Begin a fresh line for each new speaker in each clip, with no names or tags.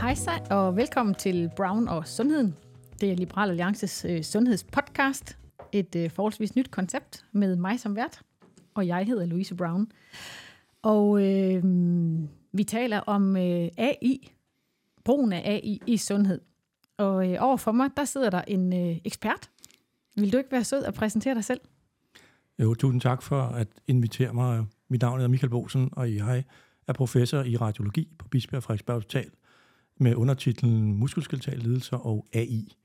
Hej så, og velkommen til Brown og Sundheden. Det er Liberal Alliances øh, sundhedspodcast. Et øh, forholdsvis nyt koncept med mig som vært, og jeg hedder Louise Brown. Og øh, vi taler om øh, AI, brugen af AI i sundhed. Og øh, overfor mig, der sidder der en øh, ekspert. Vil du ikke være sød at præsentere dig selv?
Jo, tusind tak for at invitere mig. Mit navn er Michael Bosen, og jeg er professor i radiologi på Bispebjerg Frederiksberg Hospital med undertitlen Muskelskeletal lidelser og AI.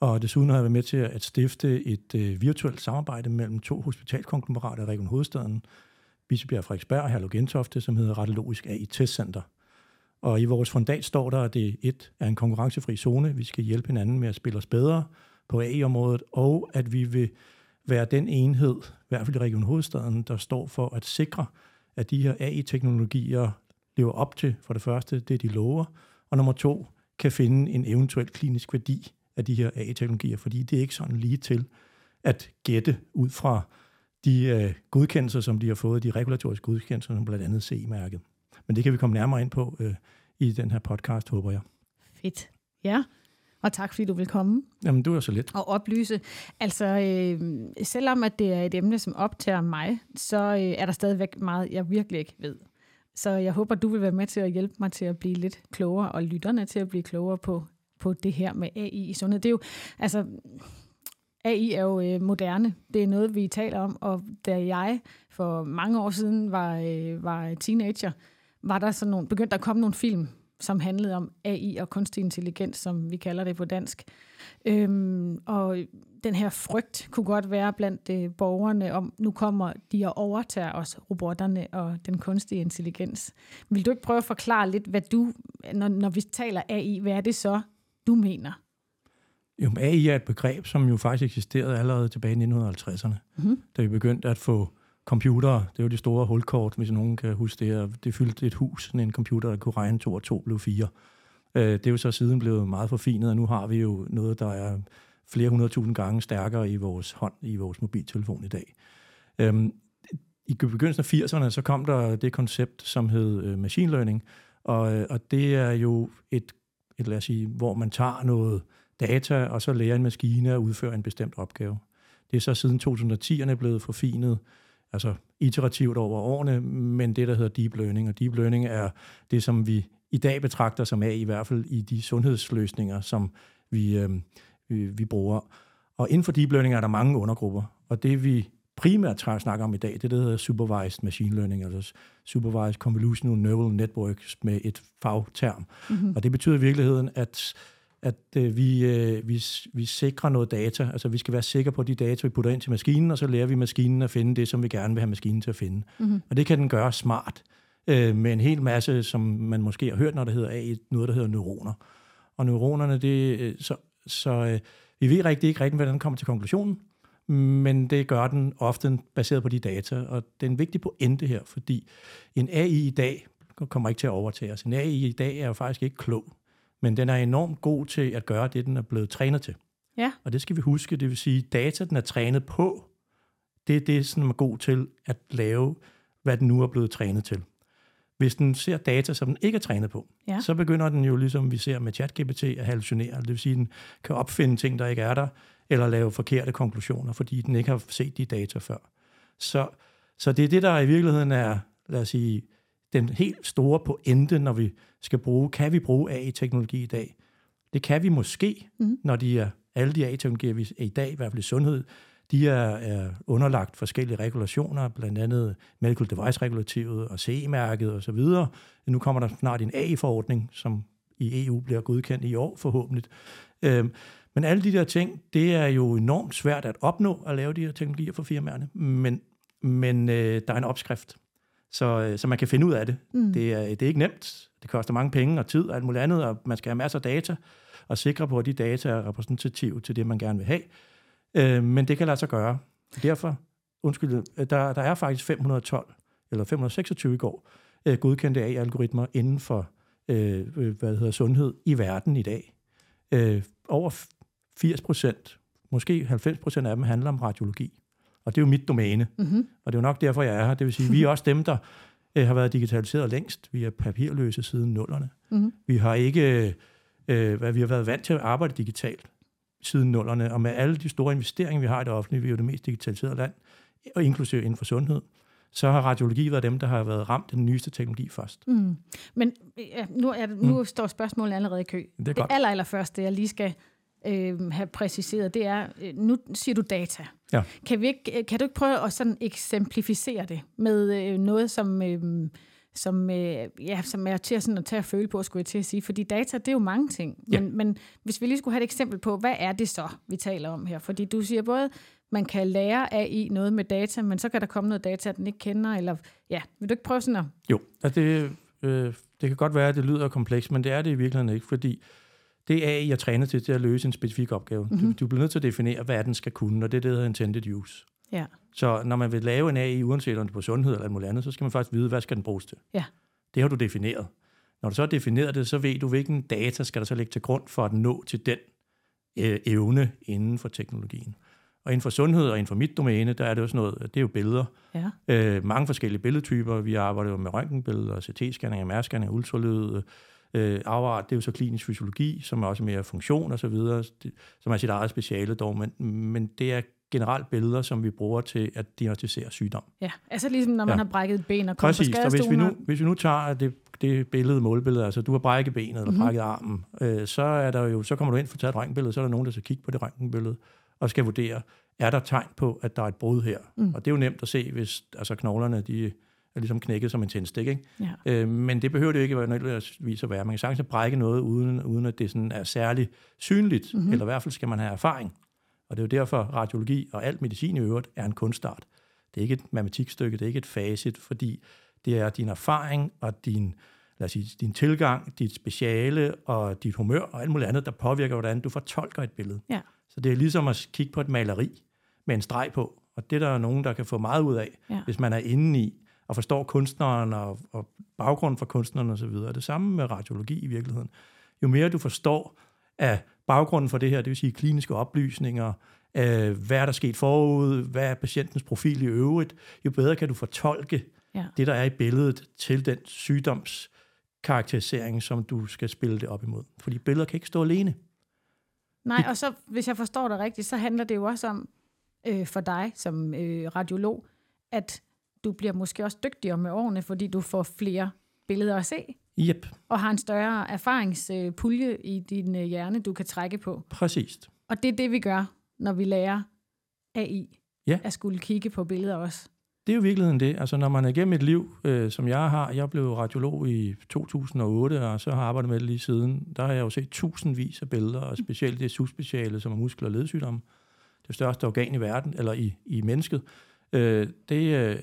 Og desuden har jeg været med til at stifte et øh, virtuelt samarbejde mellem to hospitalkonglomerater i Region Hovedstaden, Bispebjerg Frederiksberg og Herlug Gentofte, som hedder Radiologisk AI Testcenter. Og i vores fundat står der, at det et er en konkurrencefri zone. Vi skal hjælpe hinanden med at spille os bedre på AI-området, og at vi vil være den enhed, i hvert fald i Region Hovedstaden, der står for at sikre, at de her AI-teknologier lever op til, for det første, det de lover, og nummer to, kan finde en eventuel klinisk værdi af de her AI-teknologier, fordi det er ikke sådan lige til at gætte ud fra de øh, godkendelser, som de har fået, de regulatoriske godkendelser, som blandt andet C-mærket. Men det kan vi komme nærmere ind på øh, i den her podcast, håber jeg.
Fedt. Ja, og tak fordi du vil komme.
Jamen, du er så lidt.
Og oplyse. Altså, øh, selvom at det er et emne, som optager mig, så øh, er der stadigvæk meget, jeg virkelig ikke ved. Så jeg håber, du vil være med til at hjælpe mig til at blive lidt klogere, og lytterne til at blive klogere på, på det her med AI i sundhed. Det er jo, altså, AI er jo øh, moderne. Det er noget, vi taler om, og da jeg for mange år siden var, øh, var teenager, var der sådan nogle, begyndte der at komme nogle film, som handlede om AI og kunstig intelligens, som vi kalder det på dansk. Øhm, og den her frygt kunne godt være blandt øh, borgerne om, nu kommer de og overtager os, robotterne og den kunstige intelligens. Vil du ikke prøve at forklare lidt, hvad du, når, når vi taler AI, hvad er det så, du mener?
Jo, AI er et begreb, som jo faktisk eksisterede allerede tilbage i 1950'erne, mm-hmm. da vi begyndte at få computere. Det var de store hulkort, hvis nogen kan huske det. Det fyldte et hus, sådan en computer, der kunne regne 2 og 2 blev 4. Øh, det er jo så siden blevet meget forfinet, og nu har vi jo noget, der er flere hundredtusind gange stærkere i vores hånd, i vores mobiltelefon i dag. Øhm, I begyndelsen af 80'erne, så kom der det koncept, som hed øh, machine learning, og, øh, og det er jo et, et, lad os sige, hvor man tager noget data, og så lærer en maskine at udføre en bestemt opgave. Det er så siden 2010'erne blevet forfinet, altså iterativt over årene, men det, der hedder deep learning, og deep learning er det, som vi i dag betragter som af, i hvert fald i de sundhedsløsninger, som vi, øh, vi, vi bruger. Og inden for deep learning er der mange undergrupper, og det vi primært snakker om i dag, det der hedder supervised machine learning, altså supervised convolutional neural networks med et fagterm. Mm-hmm. Og det betyder i virkeligheden, at at øh, vi, øh, vi, vi sikrer noget data. Altså vi skal være sikre på de data, vi putter ind til maskinen, og så lærer vi maskinen at finde det, som vi gerne vil have maskinen til at finde. Mm-hmm. Og det kan den gøre smart, øh, med en hel masse, som man måske har hørt, når det hedder AI, noget, der hedder neuroner. Og neuronerne, det, øh, så, så øh, vi ved rigtig ikke rigtig, hvordan den kommer til konklusionen, men det gør den ofte baseret på de data, og det er en vigtig pointe her, fordi en AI i dag kommer ikke til at overtage os. En AI i dag er jo faktisk ikke klog men den er enormt god til at gøre det, den er blevet trænet til.
Ja.
Og det skal vi huske, det vil sige, data, den er trænet på, det er det, som er god til at lave, hvad den nu er blevet trænet til. Hvis den ser data, som den ikke er trænet på, ja. så begynder den jo, ligesom vi ser med ChatGPT, at hallucinere. Det vil sige, at den kan opfinde ting, der ikke er der, eller lave forkerte konklusioner, fordi den ikke har set de data før. Så, så det er det, der i virkeligheden er, lad os sige, den helt store pointe, når vi skal bruge, kan vi bruge AI-teknologi i dag? Det kan vi måske, mm. når de er, alle de AI-teknologier, vi er i dag, i hvert fald i sundhed, de er, er underlagt forskellige regulationer, blandt andet Medical Device-regulativet og CE-mærket osv. Nu kommer der snart en AI-forordning, som i EU bliver godkendt i år forhåbentlig. Øhm, men alle de der ting, det er jo enormt svært at opnå at lave de her teknologier for firmaerne, men, men øh, der er en opskrift så, øh, så man kan finde ud af det. Mm. Det, er, det er ikke nemt. Det koster mange penge og tid og alt muligt andet, og man skal have masser af data og sikre på, at de data er repræsentative til det, man gerne vil have. Øh, men det kan lade sig gøre. Derfor, undskyld, øh, der, der er faktisk 512, eller 526 i går, øh, godkendte AI-algoritmer inden for øh, øh, hvad hedder, sundhed i verden i dag. Øh, over 80 procent, måske 90 procent af dem handler om radiologi. Og det er jo mit domæne. Mm-hmm. Og det er jo nok derfor, jeg er her. Det vil sige, vi er også dem, der øh, har været digitaliseret længst. Vi er papirløse siden nullerne. Mm-hmm. Vi har ikke, øh, hvad vi har været vant til at arbejde digitalt siden nullerne, og med alle de store investeringer, vi har i det offentlige, vi er jo det mest digitaliserede land, og inklusive inden for sundhed, så har radiologi været dem, der har været ramt den nyeste teknologi først. Mm.
Men ja, nu, er nu mm. står spørgsmålet allerede i kø. Det, er det aller, aller første, jeg lige skal øh, have præciseret, det er, øh, nu siger du data. Ja. Kan, vi ikke, kan du ikke prøve at sådan eksemplificere det med øh, noget, som... Øh, som, øh, ja, som er til at, sådan at tage at føle på, skulle jeg til at sige. Fordi data, det er jo mange ting. Men, ja. men hvis vi lige skulle have et eksempel på, hvad er det så, vi taler om her? Fordi du siger både, man kan lære af i noget med data, men så kan der komme noget data, den ikke kender, eller ja, vil du ikke prøve sådan at...
Jo, altså det, øh, det kan godt være, at det lyder komplekst, men det er det i virkeligheden ikke, fordi det er, jeg træner til, til at løse en specifik opgave. Mm-hmm. Du, du bliver nødt til at definere, hvad den skal kunne, og det er det, der hedder intended use. Ja. Så når man vil lave en AI, uanset om det er på sundhed eller noget andet, så skal man faktisk vide, hvad skal den bruges til. Ja. Det har du defineret. Når du så har defineret det, så ved du, hvilken data skal der så ligge til grund for at nå til den øh, evne inden for teknologien. Og inden for sundhed og inden for mit domæne, der er det jo sådan noget, det er jo billeder. Ja. Øh, mange forskellige billedtyper. Vi arbejder jo med røntgenbilleder, CT-scanning, MR-scanning, ultralyd, øh, afart, det er jo så klinisk fysiologi, som er også mere funktion og så videre, som er sit eget speciale dog, men, men det er generelt billeder, som vi bruger til at diagnostisere sygdom.
Ja, altså ligesom når man ja. har brækket et ben og kommer
Præcis, på hvis vi, nu, hvis vi nu tager det, det billede, målbillede, altså du har brækket benet eller mm-hmm. brækket armen, øh, så, er der jo, så kommer du ind for at tage et røntgenbillede, så er der nogen, der skal kigge på det røntgenbillede og skal vurdere, er der tegn på, at der er et brud her? Mm. Og det er jo nemt at se, hvis altså knoglerne de er ligesom knækket som en tændstik. Ikke? Ja. Øh, men det behøver det ikke nødvendigvis at være. Man kan sagtens brække noget, uden, uden at det sådan er særligt synligt, mm-hmm. eller i hvert fald skal man have erfaring. Og det er jo derfor, radiologi og alt medicin i øvrigt er en kunstart. Det er ikke et matematikstykke, det er ikke et facit, fordi det er din erfaring og din, lad os sige, din tilgang, dit speciale og dit humør og alt muligt andet, der påvirker, hvordan du fortolker et billede. Ja. Så det er ligesom at kigge på et maleri med en streg på. Og det der er der nogen, der kan få meget ud af, ja. hvis man er inde i og forstår kunstneren og, og baggrunden for kunstneren osv. Det samme med radiologi i virkeligheden. Jo mere du forstår af baggrunden for det her, det vil sige kliniske oplysninger, øh, hvad er der sket forud, hvad er patientens profil i øvrigt, jo bedre kan du fortolke ja. det, der er i billedet til den sygdomskarakterisering, som du skal spille det op imod. Fordi billeder kan ikke stå alene.
Nej, og så, hvis jeg forstår det rigtigt, så handler det jo også om, øh, for dig som øh, radiolog, at du bliver måske også dygtigere med årene, fordi du får flere billeder at se.
Yep.
Og har en større erfaringspulje i din øh, hjerne, du kan trække på.
Præcis.
Og det er det, vi gør, når vi lærer AI ja. at skulle kigge på billeder også.
Det er jo virkeligheden det. Altså når man er igennem et liv, øh, som jeg har, jeg blev radiolog i 2008, og så har jeg arbejdet med det lige siden, der har jeg jo set tusindvis af billeder, og specielt det subspeciale, som er muskel- og ledsygdomme, det største organ i verden, eller i, i mennesket. Øh, det, øh,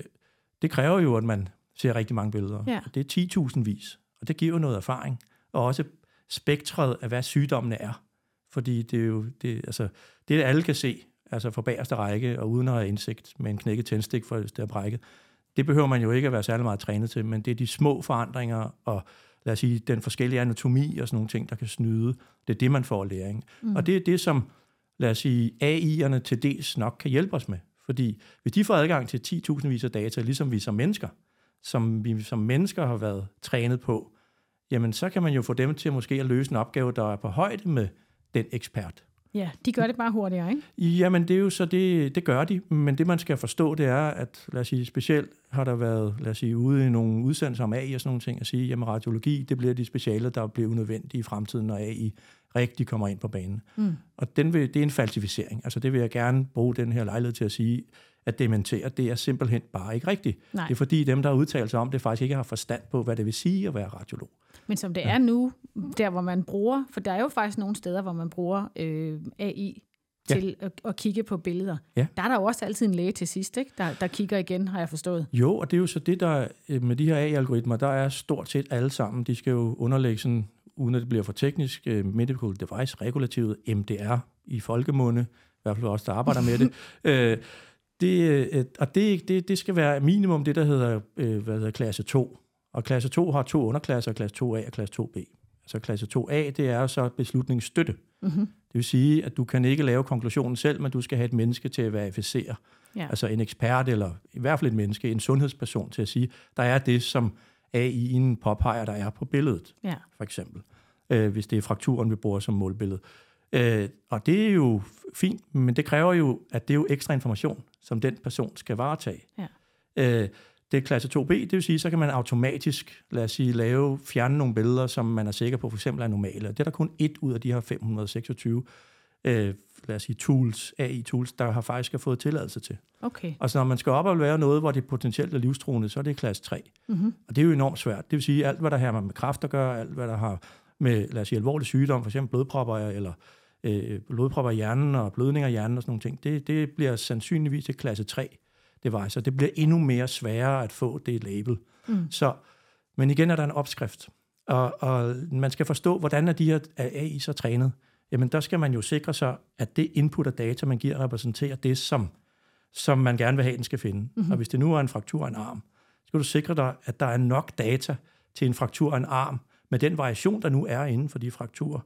det kræver jo, at man ser rigtig mange billeder. Ja. Det er 10.000 vis, og det giver noget erfaring. Og også spektret af, hvad sygdommene er. Fordi det er jo det, altså, det, alle kan se, altså for bagerste række, og uden at have indsigt med en knækket tændstik, for det er brækket, det behøver man jo ikke at være særlig meget trænet til, men det er de små forandringer, og lad os sige, den forskellige anatomi og sådan nogle ting, der kan snyde. Det er det, man får læring. Mm. Og det er det, som, lad os sige, AI'erne til dels nok kan hjælpe os med. Fordi hvis de får adgang til 10.000 vis af data, ligesom vi som mennesker, som vi som mennesker har været trænet på, jamen så kan man jo få dem til at måske at løse en opgave, der er på højde med den ekspert.
Ja, de gør det bare hurtigere, ikke?
Jamen, det er jo så det, det gør de, men det man skal forstå, det er, at lad os sige, specielt har der været, lad os sige, ude i nogle udsendelser om AI og sådan nogle ting, at sige, jamen radiologi, det bliver de speciale, der bliver unødvendige i fremtiden, når AI rigtig kommer ind på banen. Mm. Og den vil, det er en falsificering. Altså det vil jeg gerne bruge den her lejlighed til at sige, at dementere, det er simpelthen bare ikke rigtigt. Nej. Det er fordi dem, der udtaler sig om det, faktisk ikke har forstand på, hvad det vil sige at være radiolog.
Men som det ja. er nu, der hvor man bruger, for der er jo faktisk nogle steder, hvor man bruger øh, AI til ja. at, at kigge på billeder. Ja. Der er der jo også altid en læge til sidst, ikke? Der, der kigger igen, har jeg forstået.
Jo, og det er jo så det, der øh, med de her AI-algoritmer, der er stort set alle sammen, de skal jo underlægge sådan uden at det bliver for teknisk, uh, Medical Device Regulativet, MDR i folkemunde, i hvert fald også der arbejder med det. uh, det, uh, og det, det, det skal være minimum det, der hedder, uh, hvad hedder klasse 2. Og klasse 2 har to underklasser, klasse 2A og klasse 2B. Altså klasse 2A, det er så beslutningsstøtte. Mm-hmm. Det vil sige, at du kan ikke lave konklusionen selv, men du skal have et menneske til at verificere, Ja. Altså en ekspert, eller i hvert fald et menneske, en sundhedsperson til at sige, der er det, som AI'en påpeger, der er på billedet,
ja.
for eksempel. Øh, hvis det er frakturen, vi bruger som målbillede. Øh, og det er jo fint, men det kræver jo, at det er jo ekstra information, som den person skal varetage.
Ja.
Øh, det er klasse 2b, det vil sige, så kan man automatisk, lad os sige, lave, fjerne nogle billeder, som man er sikker på for eksempel er normale. Det er der kun et ud af de her 526 øh, lad os sige, tools, AI-tools, der har faktisk har fået tilladelse til.
Okay.
Og så når man skal op og være noget, hvor det potentielt er livstruende, så er det klasse 3.
Mm-hmm.
Og det er jo enormt svært. Det vil sige, alt hvad der har med kræft at gøre, alt hvad der har med, lad os sige, alvorlig sygdom, for eksempel blodpropper, eller øh, blodpropper i hjernen og blødninger i hjernen og sådan nogle ting, det, det bliver sandsynligvis til klasse 3 device, og det bliver endnu mere sværere at få det label.
Mm.
Så, men igen er der en opskrift, og, og man skal forstå, hvordan er de her AI så trænet. Jamen der skal man jo sikre sig, at det input af data, man giver, repræsenterer det, som, som man gerne vil have, den skal finde. Mm-hmm. Og hvis det nu er en fraktur af en arm, skal du sikre dig, at der er nok data til en fraktur af en arm, med den variation, der nu er inden for de frakturer,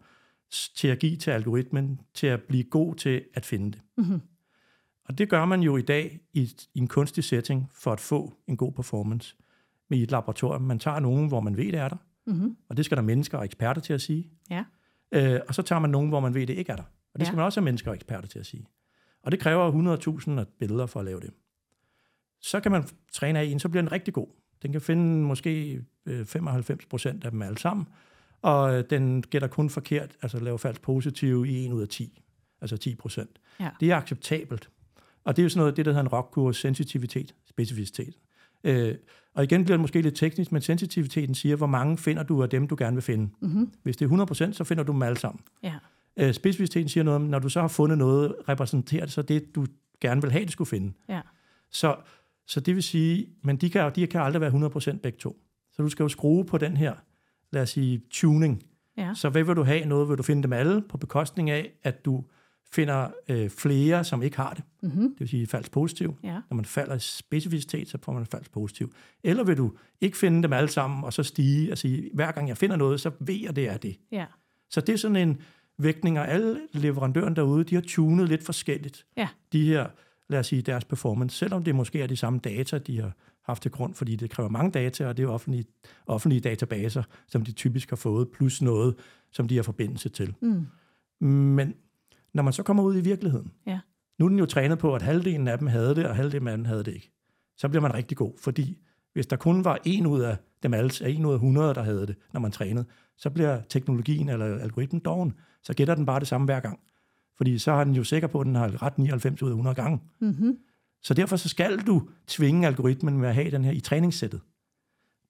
til at give til algoritmen, til at blive god til at finde det.
Mm-hmm.
Og det gør man jo i dag i, i en kunstig setting for at få en god performance med et laboratorium. Man tager nogen, hvor man ved, det er der,
mm-hmm.
og det skal der mennesker og eksperter til at sige.
Ja.
Øh, og så tager man nogen, hvor man ved, det ikke er der. Og det
Ja.
skal man også have mennesker og eksperter til at sige. Og det kræver 100.000 af billeder for at lave det. Så kan man træne af en, så bliver den rigtig god. Den kan finde måske øh, 95 procent af dem alle sammen, og øh, den gætter kun forkert, altså laver falsk positiv i 1 ud af 10, altså 10 procent.
Ja.
Det er acceptabelt. Og det er jo sådan noget, det der hedder en rockkurve, sensitivitet, specificitet. Øh, og igen bliver det måske lidt teknisk, men sensitiviteten siger, hvor mange finder du af dem, du gerne vil finde.
Mm-hmm.
Hvis det er 100 procent, så finder du dem alle sammen.
Ja.
Øh, specificiteten siger noget om, når du så har fundet noget, repræsenterer det så det, du gerne vil have, det skulle finde.
Ja.
Så, så det vil sige, men de kan, de kan aldrig være 100% begge to. Så du skal jo skrue på den her, lad os sige, tuning.
Ja.
Så hvad vil du have? Noget vil du finde dem alle på bekostning af, at du finder øh, flere, som ikke har det.
Mm-hmm.
Det vil sige falsk positiv.
Ja.
Når man falder i specificitet, så får man falsk positiv. Eller vil du ikke finde dem alle sammen, og så stige og sige, hver gang jeg finder noget, så ved jeg, det er det.
Ja.
Så det er sådan en vægtning, og alle leverandøren derude, de har tunet lidt forskelligt.
Ja.
De her, lad os sige, deres performance, selvom det måske er de samme data, de har haft til grund, fordi det kræver mange data, og det er offentlige, offentlige databaser, som de typisk har fået, plus noget, som de har forbindelse til.
Mm.
Men når man så kommer ud i virkeligheden,
Ja.
nu er den jo trænet på, at halvdelen af dem havde det, og halvdelen af dem havde det ikke. Så bliver man rigtig god, fordi hvis der kun var en ud af dem alle, en ud af 100, der havde det, når man trænede, så bliver teknologien eller algoritmen doven. Så gætter den bare det samme hver gang. Fordi så er den jo sikker på, at den har ret 99 ud af 100 gange.
Mm-hmm.
Så derfor så skal du tvinge algoritmen med at have den her i træningssættet.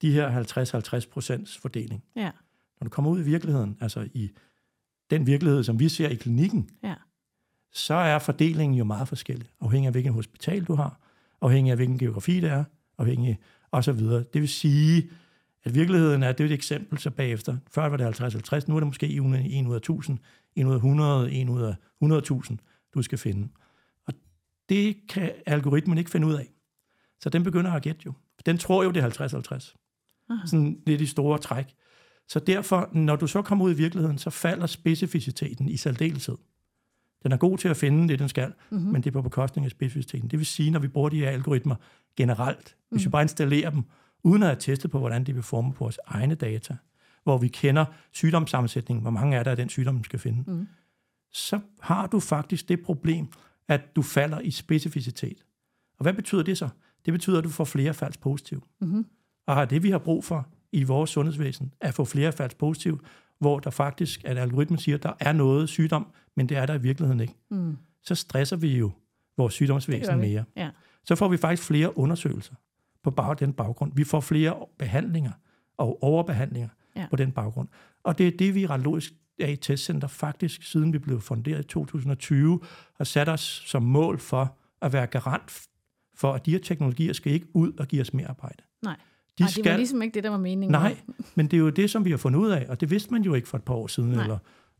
De her 50-50 procents fordeling.
Ja.
Når du kommer ud i virkeligheden, altså i den virkelighed, som vi ser i klinikken,
Ja.
så er fordelingen jo meget forskellig, afhængig af hvilken hospital du har, afhængig af hvilken geografi det er, afhængig og så videre. Det vil sige, at virkeligheden er, det er et eksempel så bagefter. Før var det 50-50, nu er det måske 1 ud af 1000, 1 ud af 100, 1 ud af 100.000, du skal finde. Det kan algoritmen ikke finde ud af. Så den begynder at gætte jo. Den tror jo, det er 50-50.
Aha.
Sådan lidt i store træk. Så derfor, når du så kommer ud i virkeligheden, så falder specificiteten i særdeleshed. Den er god til at finde det, den skal,
Mm-hmm.
men det er på bekostning af specificiteten. Det vil sige, når vi bruger de her algoritmer generelt, hvis vi
Mhm.
bare installerer dem, uden at have testet på, hvordan de vil forme på vores egne data, hvor vi kender sygdomssammensætningen, hvor mange er der af den sygdom, man skal finde,
Mm.
så har du faktisk det problem, at du falder i specificitet. Og hvad betyder det så? Det betyder, at du får flere falsk positiv.
Mm-hmm.
Og det vi har brug for i vores sundhedsvæsen, at få flere falsk positiv, hvor der faktisk, at algoritmen siger, at der er noget sygdom, men det er der i virkeligheden ikke.
Mm.
Så stresser vi jo vores sygdomsvæsen mere.
Ja.
Så får vi faktisk flere undersøgelser på bag den baggrund. Vi får flere behandlinger og overbehandlinger
Ja.
på den baggrund. Og det er det, vi Radiologisk AI Testcenter faktisk, siden vi blev funderet i 2020, har sat os som mål for at være garant for, at de her teknologier skal ikke ud og give os mere arbejde.
Nej.
De
Ej, det var ligesom ikke det, der var meningen.
Nej, men det er jo det, som vi har fundet ud af, og det vidste man jo ikke for et par år siden,
Nej.
eller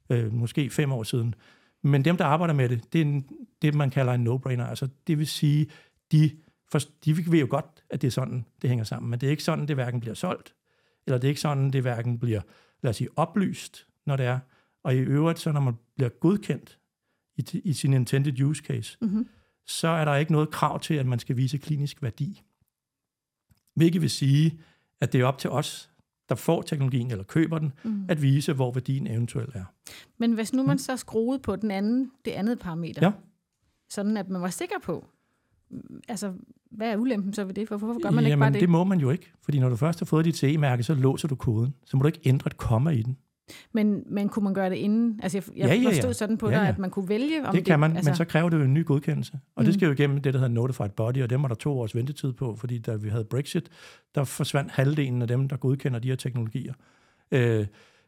øh, måske fem år siden. Men dem, der arbejder med det, det er en, det, man kalder en no-brainer. Altså, det vil sige, de, for, de ved jo godt, at det er sådan, det hænger sammen, men det er ikke sådan, det hverken bliver solgt, eller det er ikke sådan, det hverken bliver, lad os sige, oplyst, når det er. Og i øvrigt, så når man bliver godkendt i, i sin intended use case,
Mm-hmm.
så er der ikke noget krav til, at man skal vise klinisk værdi. Hvilket vil sige, at det er op til os, der får teknologien eller køber den, mm. at vise, hvor værdien eventuelt er.
Men hvis nu man mm. så skruede på den anden, det andet parameter,
ja.
sådan at man var sikker på, altså, hvad er ulempen så ved det? Hvorfor gør man
Jamen,
ikke bare det?
det må man jo ikke, fordi når du først har fået dit CE-mærke, så låser du koden. Så må du ikke ændre et komma i den.
Men, men kunne man gøre det inden? Altså, jeg, jeg
ja, ja, ja.
forstod sådan på
ja,
dig,
ja.
at man kunne vælge om
det. kan man,
altså...
men så kræver det jo en ny godkendelse. Og mm. det skal jo igennem det, der hedder Notified Body, og dem var der to års ventetid på, fordi da vi havde Brexit, der forsvandt halvdelen af dem, der godkender de her teknologier. Øh,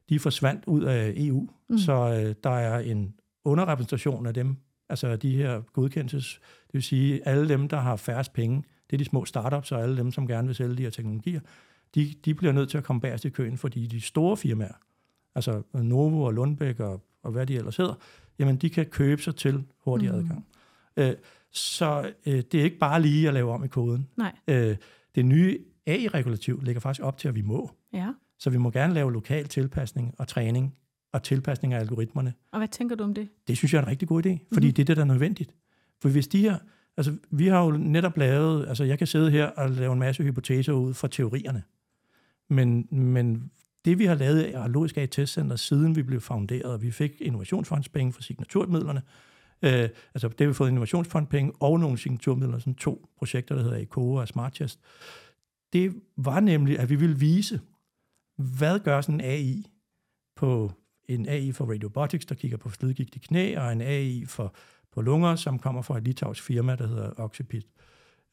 de forsvandt ud af EU, mm. så øh, der er en underrepræsentation af dem, altså de her godkendelses, det vil sige alle dem, der har færrest penge, det er de små startups og alle dem, som gerne vil sælge de her teknologier, de, de bliver nødt til at komme bagerst i køen, fordi de store firmaer, altså Novo og Lundbæk og, og hvad de ellers hedder, jamen de kan købe sig til hurtig mm. adgang. Øh, så øh, det er ikke bare lige at lave om i koden.
Nej.
Øh, det nye AI-regulativ ligger faktisk op til, at vi må.
Ja.
Så vi må gerne lave lokal tilpasning og træning og tilpasning af algoritmerne.
Og hvad tænker du om det?
Det synes jeg er en rigtig god idé, fordi mm. det er det, der er nødvendigt. For hvis de her, altså vi har jo netop lavet, altså jeg kan sidde her og lave en masse hypoteser ud fra teorierne, men, men det vi har lavet i Logisk AI Testcenter, siden vi blev founderet, og vi fik innovationsfondspenge for signaturmidlerne, øh, altså det har vi fået innovationsfondpenge og nogle signaturmidler, sådan to projekter, der hedder ECO og SmartChest, det var nemlig, at vi ville vise, hvad gør sådan en AI på en AI for radiobotics, der kigger på slidgigt i knæ, og en AI for, på lunger, som kommer fra et litauisk firma, der hedder Oxipit.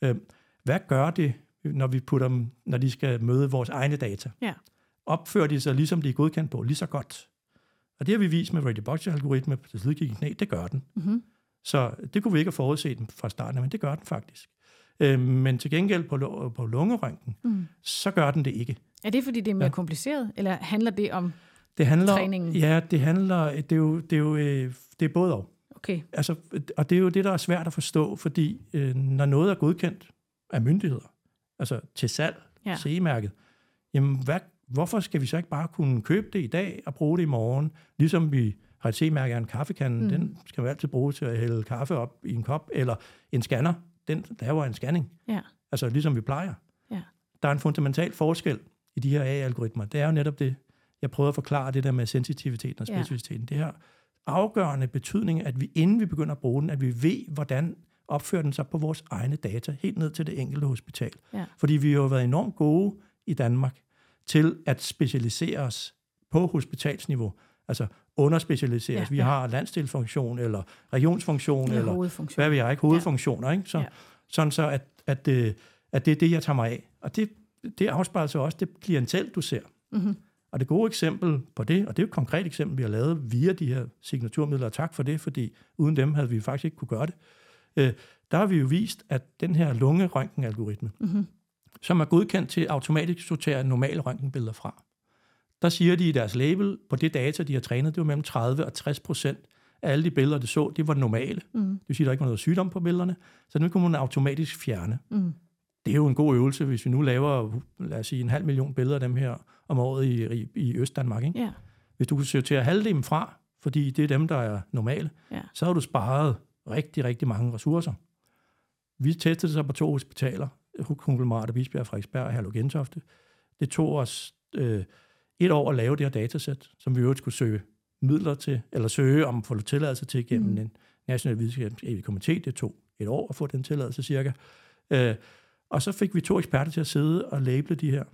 Øh, hvad gør det, når vi putter dem, når de skal møde vores egne data?
Ja.
Opfører de sig, ligesom de er godkendt på, lige så godt? Og det har vi vist med radiobotics-algoritme på slidgigt i knæ, det gør den.
Mm-hmm.
Så det kunne vi ikke have forudset den fra starten, men det gør den faktisk. Øh, men til gengæld på, på lungerøntgen, mm. så gør den det ikke.
Er det, fordi det er mere ja. kompliceret, eller handler det om
det handler,
træningen?
Ja, det handler, det er jo, det er jo øh, det er både og.
Okay.
Altså, og det er jo det, der er svært at forstå, fordi øh, når noget er godkendt af myndigheder, altså til salg, ja. CE-mærket, jamen hvad, hvorfor skal vi så ikke bare kunne købe det i dag og bruge det i morgen, ligesom vi har et CE-mærke af en kaffekande, mm. den skal vi altid bruge til at hælde kaffe op i en kop, eller en scanner, den laver en scanning.
Ja.
Altså ligesom vi plejer.
Ja.
Der er en fundamental forskel i de her AI-algoritmer. Det er jo netop det, jeg prøvede at forklare det der med sensitiviteten og specificiteten. Ja. Det her afgørende betydning, at vi inden vi begynder at bruge den, at vi ved, hvordan opfører den sig på vores egne data, helt ned til det enkelte hospital.
Ja.
Fordi vi har jo været enormt gode i Danmark til at specialisere os på hospitalsniveau. Altså underspecialisere os. Ja, vi ja. har landstilfunktion, eller regionsfunktion,
ja,
eller hvad vi har, ikke? Hovedfunktioner, ikke? Så,
Ja.
Sådan så, at, at, øh, at det er det, jeg tager mig af. Og det, det afspejler sig også det klientel, du ser.
Mm-hmm.
Og det gode eksempel på det, og det er et konkret eksempel, vi har lavet via de her signaturmidler, og tak for det, fordi uden dem havde vi faktisk ikke kunne gøre det. Øh, der har vi jo vist, at den her lungerøntgen-algoritme,
mm-hmm.
Som er godkendt til automatisk sortere normale røntgenbilleder fra, der siger de i deres label, på det data, de har trænet, det var mellem 30 og 60 procent af alle de billeder, de så, det var normale.
Mm.
Det vil sige, at der ikke var noget sygdom på billederne, så den kunne man automatisk fjerne.
Mm.
Det er jo en god øvelse, hvis vi nu laver, lad os sige, en halv million billeder af dem her om året i, i, i Øst-Danmark. Ikke?
Ja.
Hvis du kunne sortere halvdelen fra, fordi det er dem, der er normale,
Ja.
så har du sparet rigtig, rigtig mange ressourcer. Vi testede det så på to hospitaler, Konglomerat og Bisbjerg Frederiksberg og Herlug Gentofte. Det tog os øh, et år at lave det her datasæt, som vi øvrigt skulle søge midler til, eller søge om at få tilladelse til gennem
Mm.
en national videnskabelig komité. Det tog et år at få den tilladelse cirka. Øh, og så fik vi to eksperter til at sidde og label de her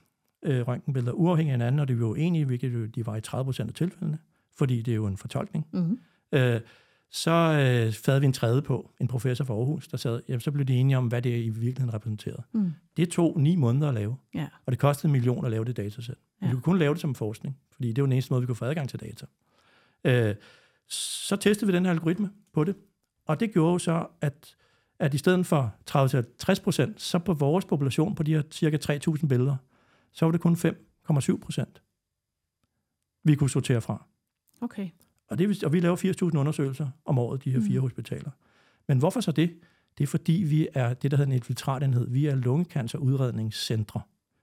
øh, røntgenbilleder uafhængigt af hinanden, og det var jo enige, hvilket jo, de var i 30 procent af tilfældene, fordi det er jo en fortolkning.
Mm-hmm.
Øh, så øh, havde vi en tredje på, en professor fra Aarhus, der sad, jamen, så blev de enige om, hvad det i virkeligheden repræsenterede.
Mm.
Det tog ni måneder at lave,
Ja.
og det kostede en million at lave det datasæt.
Ja.
vi kunne kun lave det som forskning, fordi det var den eneste måde, vi kunne få adgang til data. Øh, så testede vi den her algoritme på det, og det gjorde jo så, at, at i stedet for 30-60 procent, så på vores population på de her cirka 3.000 billeder, så var det kun 5,7 procent, vi kunne sortere fra.
Okay.
Og, det, og vi laver 80.000 undersøgelser om året, de her fire
Mm.
hospitaler. Men hvorfor så det? Det er fordi, vi er det, der hedder en infiltratenhed. Vi er lungekancerudredningscentre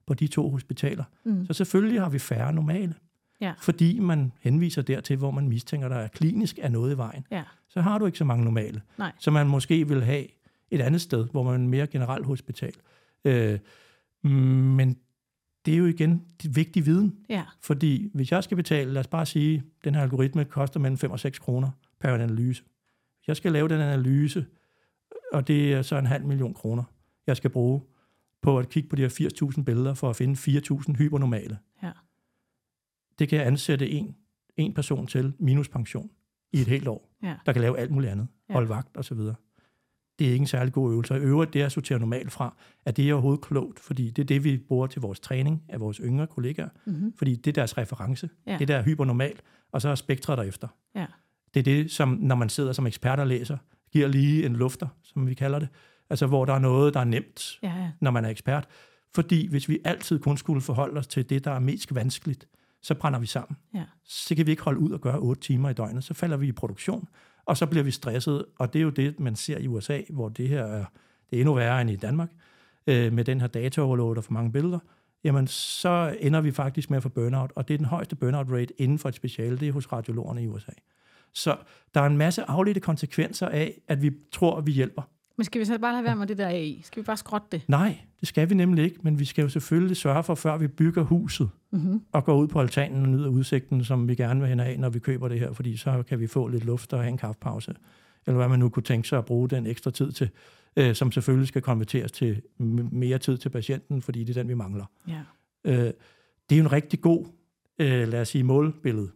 på de to hospitaler.
Mm.
Så selvfølgelig har vi færre normale.
Ja.
Fordi man henviser dertil, hvor man mistænker, der er klinisk er noget i vejen.
Ja.
Så har du ikke så mange normale.
Nej.
Så man måske vil have et andet sted, hvor man er mere generelt hospital. Øh, men det er jo igen vigtig viden.
Ja.
Fordi hvis jeg skal betale, lad os bare sige, at den her algoritme koster mellem 5 og 6 kroner per analyse. Hvis jeg skal lave den analyse, og det er så en halv million kroner, jeg skal bruge på at kigge på de her 80.000 billeder for at finde 4.000 hypernormale.
Ja.
Det kan jeg ansætte en, en person til minus pension i et helt år,
Ja.
der kan lave alt muligt andet,
Ja.
holde vagt og så videre. Det er ikke en særlig god øvelse. Og øvrigt, det at sortere normalt fra, er det overhovedet klogt, fordi det er det, vi bruger til vores træning af vores yngre kollegaer,
Mm-hmm.
fordi det er deres reference.
Ja.
Det der er hypernormalt, og så er spektret derefter.
Ja.
Det er det, som når man sidder som ekspert og læser, giver lige en lufter, som vi kalder det. Altså hvor der er noget, der er nemt,
Ja, ja.
når man er ekspert. Fordi hvis vi altid kun skulle forholde os til det, der er mest vanskeligt, så brænder vi sammen.
Ja.
Så kan vi ikke holde ud og gøre otte timer i døgnet. Så falder vi i produktion, og så bliver vi stresset. Og det er jo det, man ser i USA, hvor det her er, det er endnu værre end i Danmark, øh, med den her data-overload og for mange billeder. Jamen, så ender vi faktisk med at få burnout, og det er den højeste burnout rate inden for et speciale, det er hos radiologerne i USA. Så der er en masse afledte konsekvenser af, at vi tror, at vi hjælper.
Men skal vi så bare lade være med det der AI? Skal vi bare skrotte det?
Nej, det skal vi nemlig ikke, men vi skal jo selvfølgelig sørge for, før vi bygger huset,
Mm-hmm.
og går ud på altanen og nyder udsigten, som vi gerne vil hen af, når vi køber det her, fordi så kan vi få lidt luft og have en kaffepause, eller hvad man nu kunne tænke sig at bruge den ekstra tid til, øh, som selvfølgelig skal konverteres til mere tid til patienten, fordi det er den, vi mangler.
Ja.
Øh, det er jo en rigtig god, øh, lad os sige, målbillede,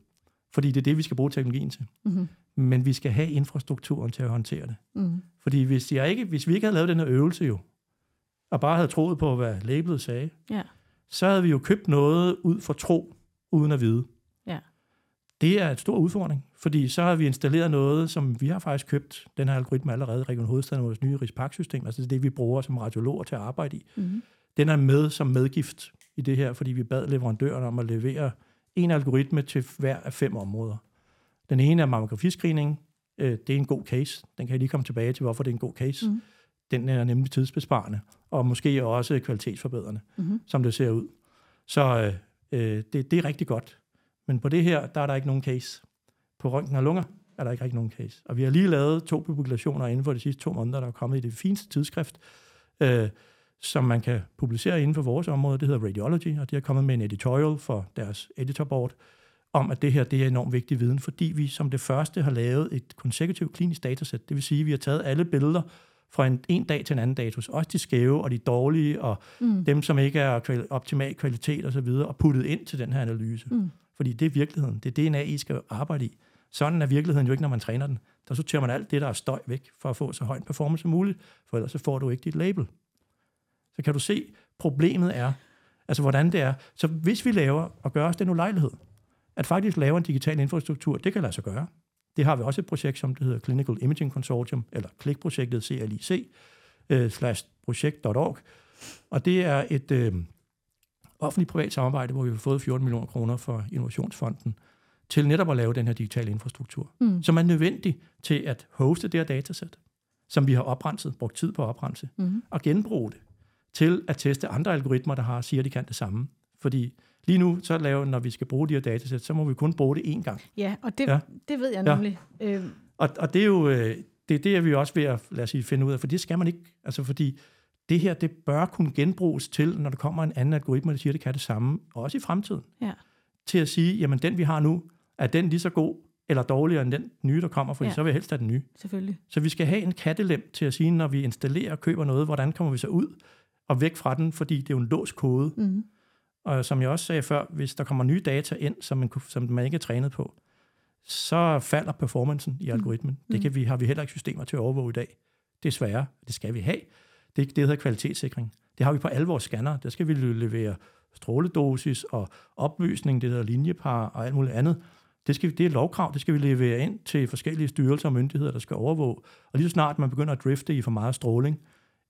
fordi det er det, vi skal bruge teknologien til.
Mm-hmm.
Men vi skal have infrastrukturen til at håndtere det.
Mm.
Fordi hvis, jeg ikke, hvis vi ikke havde lavet den her øvelse jo, og bare havde troet på, hvad labelet sagde,
Ja.
så havde vi jo købt noget ud for tro, uden at vide.
Ja.
Det er et stor udfordring, fordi så har vi installeret noget, som vi har faktisk købt, den her algoritme allerede i Region Hovedstaden, vores nye RISPAC-system, altså det, det, vi bruger som radiologer til at arbejde i.
Mm-hmm.
Den er med som medgift i det her, fordi vi bad leverandøren om at levere en algoritme til hver af fem områder. Den ene er mammografiscreening. Øh, Det er en god case. Den kan jeg lige komme tilbage til, hvorfor det er en god case.
Mhm.
Den er nemlig tidsbesparende, og måske også kvalitetsforbedrende,
Mm-hmm.
som det ser ud. Så øh, øh, det, det er rigtig godt. Men på det her, der er der ikke nogen case. På røntgen af lunger er der ikke rigtig nogen case. Og vi har lige lavet to publikationer inden for de sidste to måneder, der er kommet i det fineste tidsskrift, øh, som man kan publicere inden for vores område. Det hedder Radiology, og de har kommet med en editorial for deres editorboard, om at det her det er enormt vigtig viden, fordi vi som det første har lavet et consecutive klinisk datasæt. Det vil sige, at vi har taget alle billeder fra en, en dag til en anden datus, også de skæve og de dårlige, og
Mm.
dem, som ikke er kval- optimal kvalitet osv., og puttet ind til den her analyse.
Mm.
Fordi det er virkeligheden. Det er DNA, I skal arbejde i. Sådan er virkeligheden jo ikke, når man træner den. Der sorterer man alt det, der er støj væk, for at få så høj en performance som muligt, for ellers så får du ikke dit label. Så kan du se, problemet er, altså hvordan det er. Så hvis vi laver, og gør os den ulejlighed, at faktisk lave en digital infrastruktur, det kan lade sig gøre. Det har vi også et projekt, som det hedder Clinical Imaging Consortium, eller CLIC-projektet, CLIC, øh, slash projekt.org. Og det er et øh, offentligt-privat samarbejde, hvor vi har fået 14 millioner kroner fra Innovationsfonden til netop at lave den her digitale infrastruktur,
Mm.
som er nødvendig til at hoste det her datasæt, som vi har oprenset, brugt tid på at oprense,
Mm.
og genbruge det til at teste andre algoritmer, der har siger, de kan det samme. Fordi lige nu, så laver, når vi skal bruge de her datasæt, så må vi kun bruge det én gang.
Ja, og det,
Ja.
ja. det ved jeg
Ja.
nemlig. Øh,
Og, og det er jo øh, det, er det er vi også ved at lad os sige, finde ud af, for det skal man ikke. Altså fordi det her, det bør kunne genbruges til, når der kommer en anden algoritme, der siger, det kan det samme, også i fremtiden.
Ja.
Til at sige, jamen den vi har nu, er den lige så god eller dårligere end den nye, der kommer, fordi
Ja.
så vil jeg helst have den nye.
selvfølgelig.
Så vi skal have en kattelem til at sige, når vi installerer og køber noget, hvordan kommer vi så ud og væk fra den, fordi det er jo en låst kode.
Mm.
Og som jeg også sagde før, hvis der kommer nye data ind, som man, som man ikke er trænet på, så falder performancen i algoritmen. Mm. Det kan vi, har vi heller ikke systemer til at overvåge i dag. Desværre. Det skal vi have. Det, det hedder kvalitetssikring. Det har vi på alle vores scanner. Der skal vi levere stråledosis og opløsning, det hedder linjepar og alt muligt andet. Det, skal, det er lovkrav, det skal vi levere ind til forskellige styrelser og myndigheder, der skal overvåge. Og lige så snart man begynder at drifte i for meget stråling,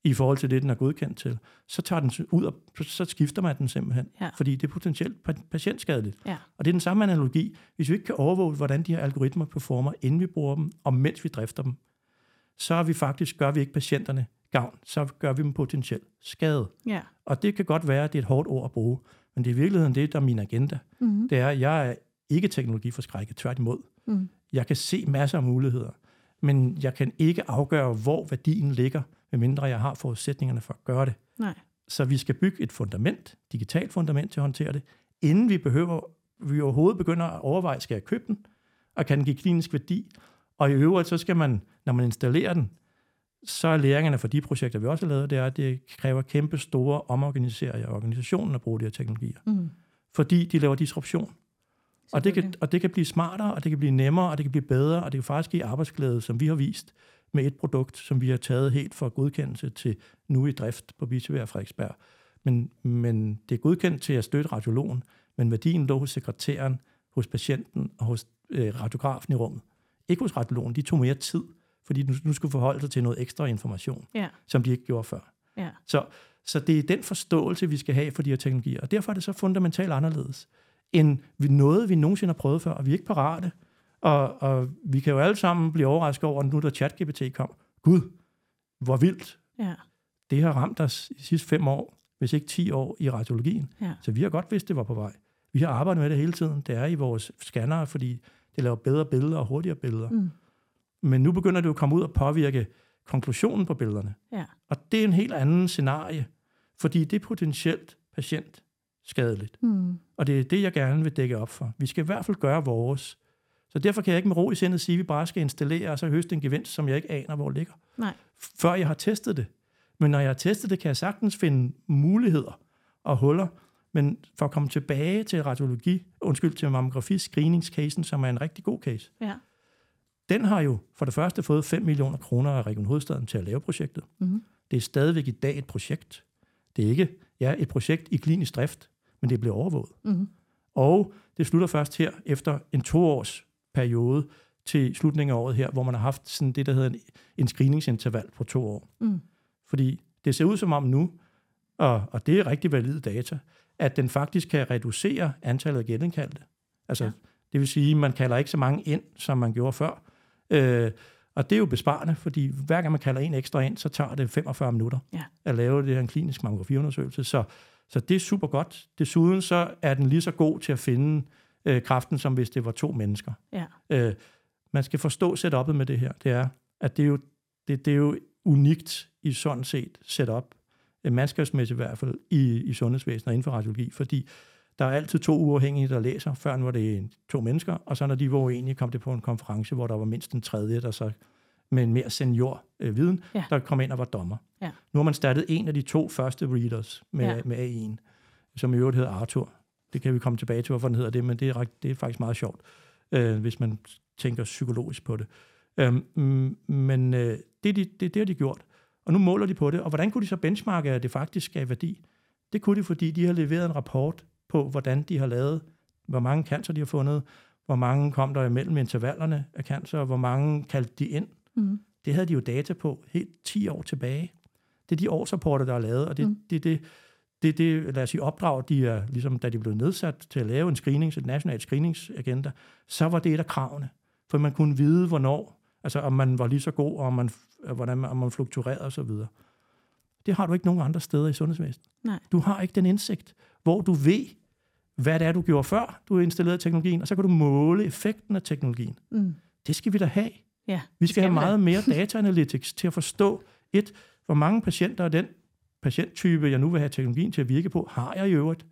i forhold til det, den er godkendt til, så tager den ud, og så skifter man den simpelthen.
Ja.
Fordi det er potentielt pa- patientskadeligt.
Ja.
Og det er den samme analogi. Hvis vi ikke kan overvåge, hvordan de her algoritmer performer, inden vi bruger dem, og mens vi drifter dem, så er vi faktisk, gør vi ikke patienterne gavn, så gør vi dem potentielt skade.
Ja.
Og det kan godt være, at det er et hårdt ord at bruge, men det er i virkeligheden det, der er min agenda.
Mm.
Det er, at jeg er ikke teknologiforskrækket, tværtimod.
Mm.
Jeg kan se masser af muligheder, men jeg kan ikke afgøre, hvor værdien ligger, medmindre jeg har forudsætningerne for at gøre det.
Nej.
Så vi skal bygge et fundament, digitalt fundament til at håndtere det, inden vi behøver, vi overhovedet begynder at overveje, skal jeg købe den, og kan den give klinisk værdi? Og i øvrigt, så skal man, når man installerer den, så er læringerne for de projekter, vi også har lavet, det er, at det kræver kæmpe store omorganiseringer af organisationen at bruge de her teknologier.
Mm.
Fordi de laver disruption. Og det, kan, og det kan blive smartere, og det kan blive nemmere, og det kan blive bedre, og det kan faktisk give arbejdsglæde, som vi har vist med et produkt, som vi har taget helt fra godkendelse til nu i drift på Bisevær Frederiksberg. Men, men det er godkendt til at støtte radiologen, men værdien lå hos sekretæren, hos patienten og hos øh, radiografen i rummet. Ikke hos radiologen, de tog mere tid, fordi nu, nu skulle forholde sig til noget ekstra information,
Ja,
som de ikke gjorde før.
ja.
Så, så det er den forståelse, vi skal have for de her teknologier. Og derfor er det så fundamentalt anderledes, end noget, vi nogensinde har prøvet før, og vi er ikke parate. Og, og vi kan jo alle sammen blive overrasket over, nu da ChatGPT kom. Gud, hvor vildt.
Ja,
Det har ramt os i de sidste fem år, hvis ikke 10 år i radiologien.
ja.
Så vi har godt vidst, det var på vej. Vi har arbejdet med det hele tiden. Det er i vores scannere, fordi det laver bedre billeder og hurtigere billeder.
Mm.
Men nu begynder det jo at komme ud og påvirke konklusionen på billederne.
Ja.
Og det er en helt anden scenarie, fordi det er potentielt patientskadeligt.
Mm.
Og det er det, jeg gerne vil dække op for. Vi skal i hvert fald gøre vores. Så derfor kan jeg ikke med ro i sindet sige, at vi bare skal installere og så høste en gevinst, som jeg ikke aner, hvor ligger.
Nej.
Før jeg har testet det. Men når jeg har testet det, kan jeg sagtens finde muligheder og huller. Men for at komme tilbage til radiologi, undskyld, til mammografi screeningscasen, som er en rigtig god case,
Ja.
den har jo for det første fået 5 millioner kroner af Region Hovedstaden til at lave projektet.
Mm.
Det er stadigvæk i dag et projekt. Det er ikke ja, et projekt i klinisk drift, men det bliver overvåget.
Mm.
Og det slutter først her efter en toårs periode til slutningen af året her, hvor man har haft sådan det, der hedder en, en screeningsinterval på to år.
Mm.
Fordi det ser ud som om nu, og, og det er rigtig valide data, at den faktisk kan reducere antallet af genindkaldte. Altså,
ja.
det vil sige, at man kalder ikke så mange ind, som man gjorde før. Øh, og det er jo besparende, fordi hver gang man kalder en ekstra ind, så tager det 45 minutter
Ja.
at lave det her en klinisk mammografiundersøgelse. Så, så det er super godt. Desuden så er den lige så god til at finde øh, kraften, som hvis det var to mennesker.
Ja.
Øh, man skal forstå setup'et med det her. Det er, at det er jo, det, det er jo unikt i sådan set setup, øh, mandskabsmæssigt i hvert fald, i, i sundhedsvæsenet og inden for radiologi, fordi der er altid to uafhængige, der læser. Før var det to mennesker, og så når de var uenige, kom det på en konference, hvor der var mindst en tredje, der så med en mere senior øh, viden,
Ja.
der kom ind og var dommer.
Ja.
Nu har man startet en af de to første readers med,
Ja.
med A1, som i øvrigt hedder Arthur. Det kan vi komme tilbage til, hvorfor den hedder det, men det er, det er faktisk meget sjovt, øh, hvis man tænker psykologisk på det. Øhm, men øh, det, er de, det, det har de gjort, og nu måler de på det. Og hvordan kunne de så benchmarke, at det faktisk gav værdi? Det kunne de, fordi de har leveret en rapport på, hvordan de har lavet, hvor mange cancer de har fundet, hvor mange kom der imellem intervallerne af cancer, og hvor mange kaldte de ind.
Mm.
Det havde de jo data på helt 10 år tilbage. Det er de årsrapporter, der er lavet, og det er
Mm.
det, det, det, det, lad os sige, opdrag, de er, ligesom da de blev nedsat til at lave en screening, et nationalt screeningsagenda, så var det et af kravene. For man kunne vide, hvornår, altså om man var lige så god, og om man, hvordan man, om man fluktuerede osv. Det har du ikke nogen andre steder i sundhedsvæsenet.
Nej.
Du har ikke den indsigt, hvor du ved, hvad det er, du gjorde før, du installerede teknologien, og så kan du måle effekten af teknologien.
Mm.
Det skal vi da have.
Ja,
Vi skal,
skal
have meget mere data analytics til at forstå, et, hvor mange patienter af den patienttype, jeg nu vil have teknologien til at virke på, har jeg i øvrigt?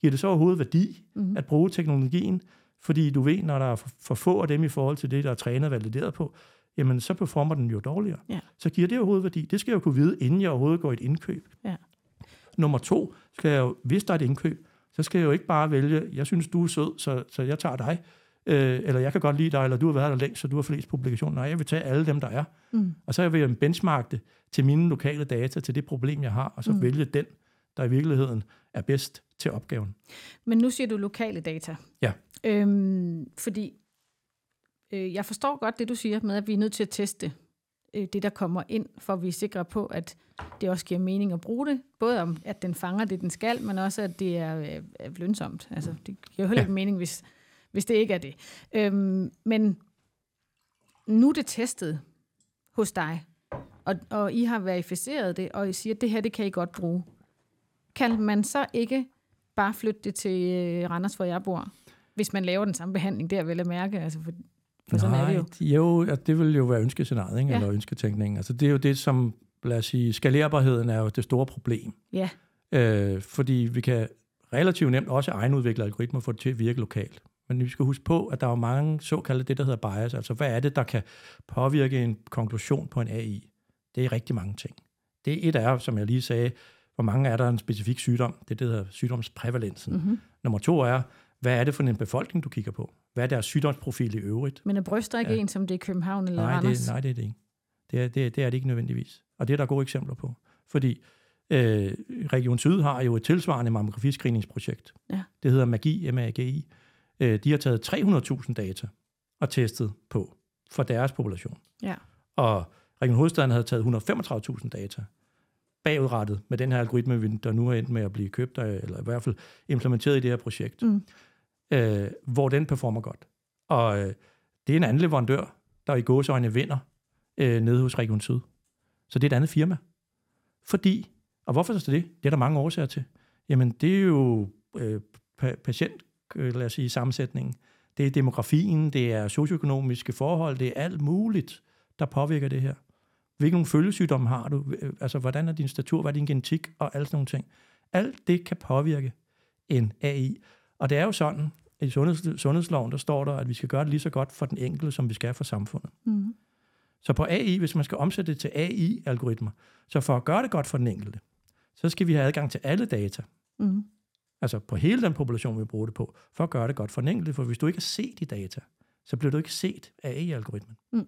Giver det så overhovedet værdi
Mm.
at bruge teknologien? Fordi du ved, når der er for, for få af dem i forhold til det, der er trænet og valideret på, jamen så performer den jo dårligere.
Ja.
Så giver det overhovedet værdi? Det skal jeg jo kunne vide, inden jeg overhovedet går i et indkøb.
Ja.
Nummer to, skal jeg jo, hvis der er et indkøb, så skal jeg jo ikke bare vælge, jeg synes, du er sød, så, så jeg tager dig. Øh, eller jeg kan godt lide dig, eller du har været der længst, så du har flest publikationer. Nej, jeg vil tage alle dem, der er.
Mm.
Og så vil jeg benchmarke det til mine lokale data, til det problem, jeg har, og så
Mm.
vælge den, der i virkeligheden er bedst til opgaven.
Men nu siger du lokale data.
Ja.
Øhm, fordi øh, jeg forstår godt det, du siger med, at vi er nødt til at teste øh, det, der kommer ind, for at vi er sikre på, at det også giver mening at bruge det. Både om, at den fanger det, den skal, men også, at det er, øh, lønsomt. Altså, det giver jo heller
Ja.
ikke mening, hvis, hvis det ikke er det. Øhm, men nu er det testet hos dig, og, og I har verificeret det, og I siger, at det her, det kan I godt bruge. Kan man så ikke bare flytte det til øh, Randers, hvor jeg bor, hvis man laver den samme behandling der, vel at mærke? Altså, for, For sådan er det jo.
jo, det vil jo være ønskescenariet, ikke?
Ja.
eller ønsketænkningen. Altså, det er jo det, som, lad os sige, skalerbarheden er jo det store problem.
Ja,
Øh, fordi vi kan relativt nemt også egenudvikle algoritmer for det til at virke lokalt. Men vi skal huske på, at der er mange såkaldte det, der hedder bias. Altså, hvad er det, der kan påvirke en konklusion på en AI? Det er rigtig mange ting. Det er et af, som jeg lige sagde, hvor mange er der en specifik sygdom? Det er det, der hedder sygdomsprævalensen.
mm-hmm.
Nummer to er, hvad er det for en befolkning, du kigger på? Hvad er deres sygdomsprofil i øvrigt?
men er bryster ikke
Ja.
en, som det er København eller
Nej,
Randers?
det, nej, det er det ikke. Det er det, det er det ikke nødvendigvis. Og det er der gode eksempler på. Fordi øh, Region Syd har jo et tilsvarende mammografiscreeningsprojekt.
Ja.
Det hedder MAGI, M-A-G-I. Øh, de har taget 300.000 data og testet på for deres population.
Ja.
Og Region Hovedstaden havde taget 135.000 data bagudrettet med den her algoritme, vi- der nu er endt med at blive købt, af- eller i hvert fald implementeret i det her projekt,
Mm.
øh, hvor den performer godt. Og øh, det er en anden leverandør, der i gåsøjne vinder øh, nede hos Region Syd. Så det er et andet firma. Fordi, og hvorfor så det? Det er der mange årsager til. Jamen, det er jo øh, pa- patient, øh, lad os sige, sammensætningen. Det er demografien, det er socioøkonomiske forhold, det er alt muligt, der påvirker det her. Hvilke følgesygdomme har du? Øh, Altså, hvordan er din statur? Hvad er din genetik? Og alle sådan nogle ting. Alt det kan påvirke en AI. Og det er jo sådan, at i sundheds, sundhedsloven, der står der, at vi skal gøre det lige så godt for den enkelte, som vi skal for samfundet.
Mm.
Så på AI, hvis man skal omsætte det til AI-algoritmer, så for at gøre det godt for den enkelte, så skal vi have adgang til alle data.
Mm.
Altså på hele den population, vi bruger det på, for at gøre det godt for den enkelte. For hvis du ikke har set de data, så bliver du ikke set af AI-algoritmen.
Mm.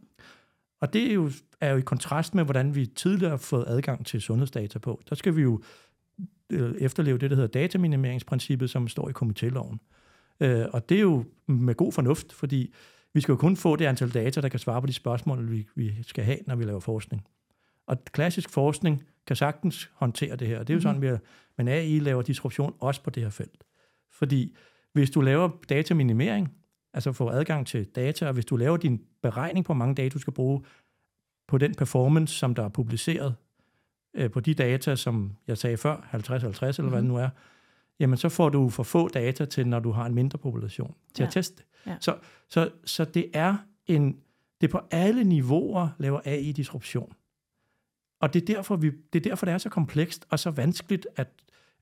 Og det er jo, er jo i kontrast med, hvordan vi tidligere har fået adgang til sundhedsdata på. Der skal vi jo øh, efterleve det, der hedder dataminimeringsprincippet, som står i komitéloven. Øh, og det er jo med god fornuft, fordi vi skal jo kun få det antal data, der kan svare på de spørgsmål, vi, vi skal have, når vi laver forskning. Og klassisk forskning kan sagtens håndtere det her. Det er jo sådan, vi er, men AI laver disruption også på det her felt. Fordi hvis du laver dataminimering, altså får adgang til data, og hvis du laver din beregning på, hvor mange data du skal bruge på den performance, som der er publiceret øh, på de data, som jeg sagde før, 50-50 eller hvad det nu er, jamen så får du for få data til, når du har en mindre population, til
Ja.
at teste.
Ja.
Så, så, så det er en, det er på alle niveauer laver AI disruption. Og det er derfor, vi, det er derfor, det er så komplekst og så vanskeligt at,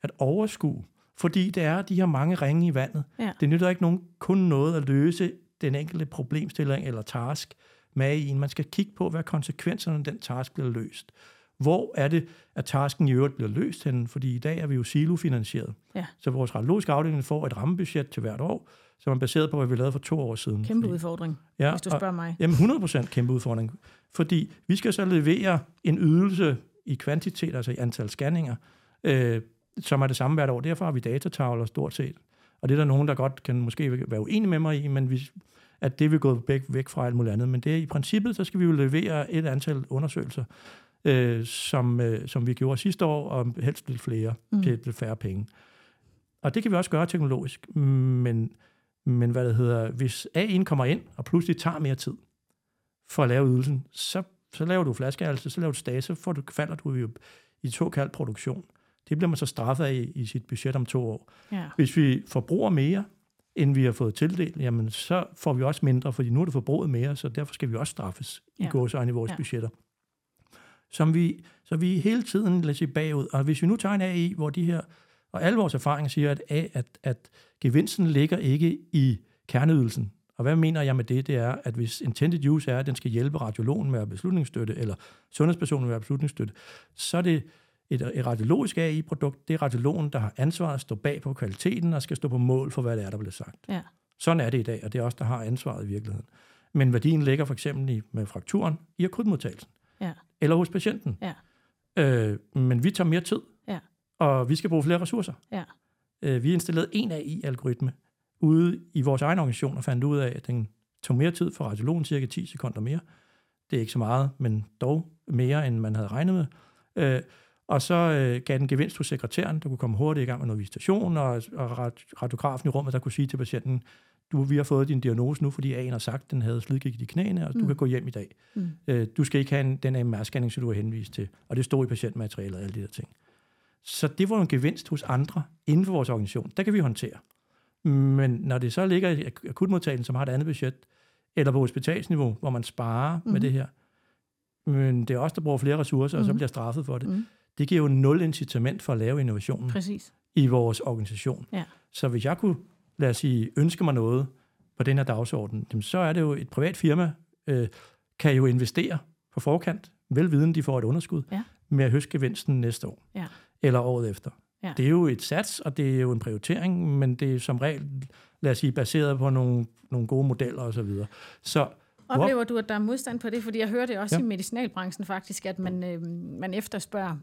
at overskue. Fordi det er de her mange ringe i vandet.
Ja.
Det nytter ikke nogen, kun noget at løse den enkelte problemstilling eller task med AI'en. Man skal kigge på, hvad konsekvenserne af den task bliver løst. Hvor er det, at tasken i øvrigt bliver løst henne? Fordi i dag er vi jo silofinansieret.
Ja.
Så vores radiologiske afdeling får et rammebudget til hvert år, som er baseret på, hvad vi lavede for to år siden.
Kæmpe
Fordi-
udfordring,
ja,
hvis du
og-
spørger mig.
Jamen 100% kæmpe udfordring. Fordi vi skal så levere en ydelse i kvantitet, altså i antal scanninger, øh, som er det samme hvert år. Derfor har vi datatavler stort set. Og det er der nogen, der godt kan måske være uenige med mig i, men vi, at det vil gå væk, væk fra alt muligt andet. Men det er i princippet, så skal vi jo levere et antal undersøgelser, øh, som, øh, som vi gjorde sidste år, og helst lidt flere
Mm.
til lidt færre penge. Og det kan vi også gøre teknologisk, men, men hvad det hedder, hvis AI'en kommer ind og pludselig tager mere tid for at lave ydelsen, så, så laver du flaskehalse, så laver du stage, så får du, falder du jo i såkaldt produktion. Det bliver man så straffet af i, sit budget om to år.
Ja.
Hvis vi forbruger mere, end vi har fået tildelt, jamen så får vi også mindre, fordi nu er det forbruget mere, så derfor skal vi også straffes ja. I gåsøjne i vores
Ja.
budgetter. Som vi, så vi er hele tiden lad os sige, bagud. Og hvis vi nu tager en AI, hvor de her, og alle vores erfaringer siger, at, A- at, at gevinsten ligger ikke i kerneydelsen. Og hvad mener jeg med det? Det er, at hvis intended use er, at den skal hjælpe radiologen med at beslutningsstøtte, eller sundhedspersonen med at beslutningsstøtte, så er det et, et radiologisk AI-produkt. Det er radiologen, der har ansvaret at stå bag på kvaliteten og skal stå på mål for, hvad det er, der bliver sagt.
Ja.
Sådan er det i dag, og det er også der har ansvaret i virkeligheden. Men værdien ligger for eksempel i, med frakturen i akutmodtagelsen.
Ja.
Eller hos patienten.
Ja.
Øh, men vi tager mere tid.
Ja.
Og vi skal bruge flere ressourcer.
Ja.
Øh, vi installerede en AI-algoritme ude i vores egen organisation og fandt ud af, at den tog mere tid for radiologen, cirka 10 sekunder mere. Det er ikke så meget, men dog mere, end man havde regnet med. Øh, og så øh, gav den gevinst hos sekretæren, der kunne komme hurtigt i gang med noget visitation, og, og rad- radiografen i rummet, der kunne sige til patienten, du, vi har fået din diagnose nu, fordi A'en har sagt, at den havde slidgigt i knæene, og du
Mm.
kan gå hjem i dag.
Mm.
Øh, du skal ikke have en, den MR-scanning, som du er henvist til. Og det stod i patientmaterialet og alle de der ting. Så det var en gevinst hos andre inden for vores organisation. Der kan vi håndtere. Men når det så ligger i ak- akutmodtagelsen, som har et andet budget, eller på hospitalsniveau, hvor man sparer mm-hmm. med det her. Men det er også der bruger flere ressourcer, mm-hmm. og så bliver straffet for det. Mm-hmm. Det giver jo nul incitament for at lave innovationen
Præcis.
i vores organisation.
Ja.
Så hvis jeg kunne, lad os sige, ønske mig noget på den her dagsorden, så er det jo et privat firma, øh, kan jo investere på forkant, velviden de får et underskud,
ja.
med at høste gevinsten næste år,
ja.
eller året efter.
Ja.
Det er jo et sats, og det er jo en prioritering, men det er som regel, lad os sige, baseret på nogle, nogle gode modeller osv. Så, så
Oplever du, at der er modstand på det? Fordi jeg hører det også ja. i medicinalbranchen faktisk, at man, øh, man efterspørger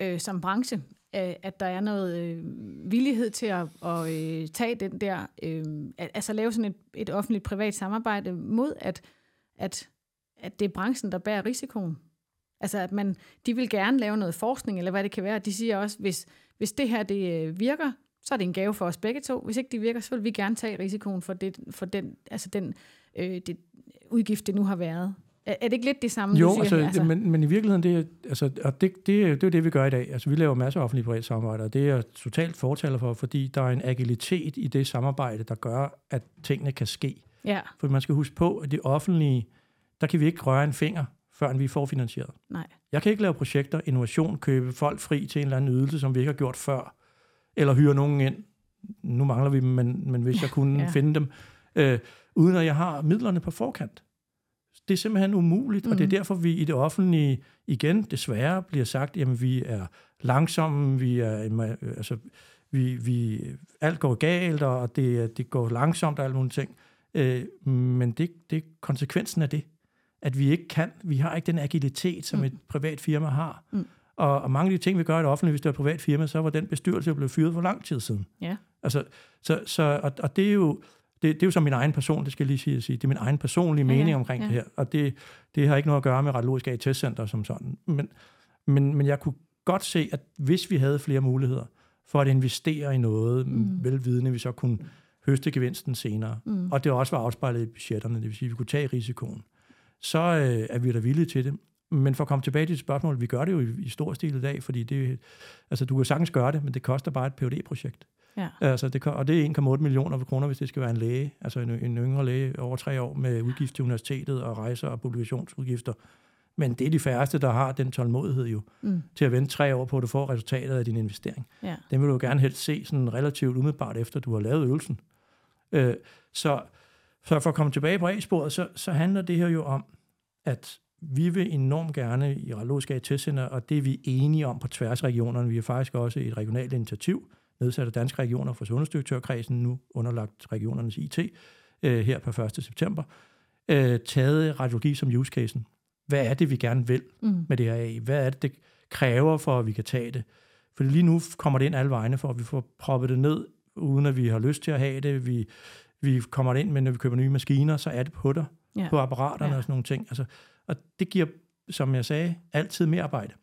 øh, som branche, øh, at der er noget øh, villighed til at, at øh, tage den der, øh, altså lave sådan et, et offentligt privat samarbejde mod, at, at, at det er branchen, der bærer risikoen. Altså at man, de vil gerne lave noget forskning, eller hvad det kan være. De siger også, hvis, hvis det her det øh, virker, så er det en gave for os begge to. Hvis ikke det virker, så vil vi gerne tage risikoen for, det, for den, altså den øh, det udgift, det nu har været. Er, er det ikke lidt det samme,
jo,
du siger?
Altså, altså? Men, men i virkeligheden, det er, altså, og det, det, det, er jo det, vi gør i dag. Altså, vi laver masser af offentlige private samarbejder, og det er jeg totalt fortaler for, fordi der er en agilitet i det samarbejde, der gør, at tingene kan ske.
Ja.
For man skal huske på, at det offentlige, der kan vi ikke røre en finger, før vi får finansieret.
Nej.
Jeg kan ikke lave projekter, innovation, købe folk fri til en eller anden ydelse, som vi ikke har gjort før, eller hyre nogen ind. Nu mangler vi dem, men, men hvis jeg kunne ja. finde dem, øh, uden at jeg har midlerne på forkant. Det er simpelthen umuligt, mm. og det er derfor, vi i det offentlige igen desværre bliver sagt, jamen vi er langsomme, vi er, altså, vi, vi, alt går galt, og det, det går langsomt og alle nogle ting. Øh, men det, det er konsekvensen af det, at vi ikke kan, vi har ikke den agilitet, som mm. et privat firma har. Mm. Og, og mange af de ting, vi gør i det offentlige, hvis det er et privat firma, så var den bestyrelse blevet fyret for lang tid siden.
Ja.
Altså, så, så, og, og det er jo, det, det er jo som min egen person, det skal lige sige, det er min egen personlige ja, mening omkring ja. det her, og det, det har ikke noget at gøre med radiologisk AT-center som sådan. Men, men, men jeg kunne godt se, at hvis vi havde flere muligheder for at investere i noget, mm. velvidende, vi så kunne høste gevinsten senere, mm. og det også var afspejlet i budgetterne, det vil sige, at vi kunne tage risikoen, så øh, er vi da villige til det. Men for at komme tilbage til et spørgsmål, vi gør det jo i, i stor stil i dag, fordi det, altså, du kan sagtens gøre det, men det koster bare et phd projekt
Ja.
Altså, det, og det er 1,8 millioner kroner, hvis det skal være en læge, altså en, en yngre læge over tre år med udgift til universitetet og rejser og publikationsudgifter. Men det er de færreste, der har den tålmodighed jo, mm. til at vente tre år på, at du får resultatet af din investering.
Ja.
Den vil du gerne helst se sådan relativt umiddelbart efter, du har lavet øvelsen. Øh, så, så for at komme tilbage på A-sporet, så, så handler det her jo om, at vi vil enormt gerne i radiologisk AT-center, og det er vi enige om på tværs af regionerne. Vi har faktisk også et regionalt initiativ, nedsat af Danske Regioner for Sundhedsdirektørkredsen, nu underlagt regionernes IT, øh, her på 1. september, øh, taget radiologi som use casen. Hvad er det, vi gerne vil mm. med det her af? Hvad er det, det kræver for, at vi kan tage det? For lige nu kommer det ind alle vegne, for at vi får proppet det ned, uden at vi har lyst til at have det. Vi, vi kommer ind, men når vi køber nye maskiner, så er det på der, ja. på apparaterne ja. og sådan nogle ting. Altså, og det giver, som jeg sagde, altid mere arbejde.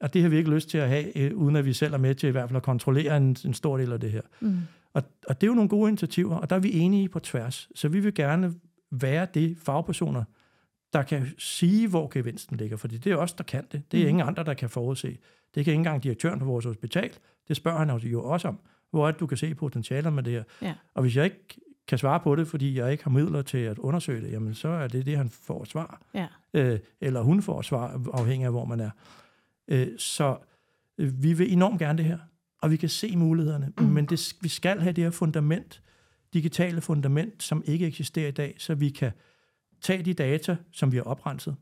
Og det har vi ikke lyst til at have, øh, uden at vi selv er med til i hvert fald at kontrollere en, en stor del af det her. Mm. Og, og det er jo nogle gode initiativer, og der er vi enige på tværs. Så vi vil gerne være det fagpersoner, der kan sige, hvor gevinsten ligger, fordi det er os, der kan det. Det er mm. ingen andre, der kan forudse. Det kan ikke engang direktøren på vores hospital. Det spørger han jo også om. Hvor er det, du kan se potentialer med det her?
Ja.
Og hvis jeg ikke kan svare på det, fordi jeg ikke har midler til at undersøge det, jamen så er det det, han får svar.
Ja.
Øh, eller hun får svar, afhængig af, hvor man er. Øh, så øh, vi vil enormt gerne det her, og vi kan se mulighederne, mm. men det, vi skal have det her fundament, digitale fundament, som ikke eksisterer i dag, så vi kan tage de data, som vi har oprenset.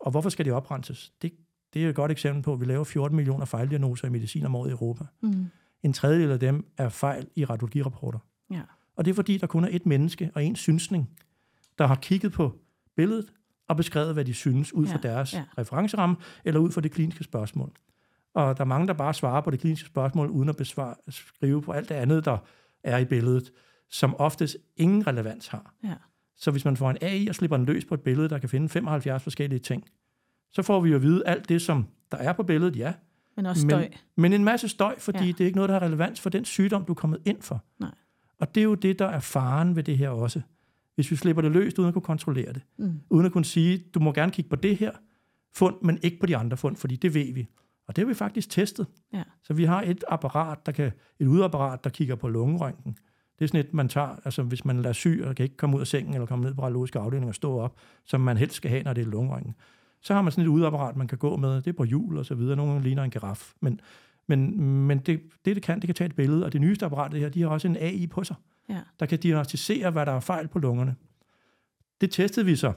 Og hvorfor skal de oprenses? Det, det er et godt eksempel på, at vi laver 14 millioner fejldiagnoser i medicin om året i Europa. Mm. En tredjedel af dem er fejl i radiologirapporter.
Ja.
Og det er fordi, der kun er et menneske og en synsning, der har kigget på billedet, og beskrevet, hvad de synes, ud fra ja, deres ja. referenceramme, eller ud fra det kliniske spørgsmål. Og der er mange, der bare svarer på det kliniske spørgsmål, uden at besvare, skrive på alt det andet, der er i billedet, som oftest ingen relevans har.
Ja.
Så hvis man får en AI og slipper den løs på et billede, der kan finde 75 forskellige ting, så får vi jo at vide alt det, som der er på billedet, ja.
Men også støj.
Men, men en masse støj, fordi ja. det er ikke noget, der har relevans for den sygdom, du er kommet ind for.
Nej.
Og det er jo det, der er faren ved det her også hvis vi slipper det løst, uden at kunne kontrollere det. Mm. Uden at kunne sige, du må gerne kigge på det her fund, men ikke på de andre fund, fordi det ved vi. Og det har vi faktisk testet.
Ja.
Så vi har et apparat, der kan, et udapparat, der kigger på lungerøntgen. Det er sådan et, man tager, altså hvis man er syg og kan ikke komme ud af sengen eller komme ned på radiologisk afdeling og stå op, som man helst skal have, når det er lungerøntgen. Så har man sådan et udapparat, man kan gå med. Det er på hjul og så videre. Nogle ligner en giraf. Men, men, men det, det, det kan, det kan tage et billede. Og det nyeste apparat, det her, de har også en AI på sig,
Ja.
der kan diagnostisere, hvad der er fejl på lungerne. Det testede vi så,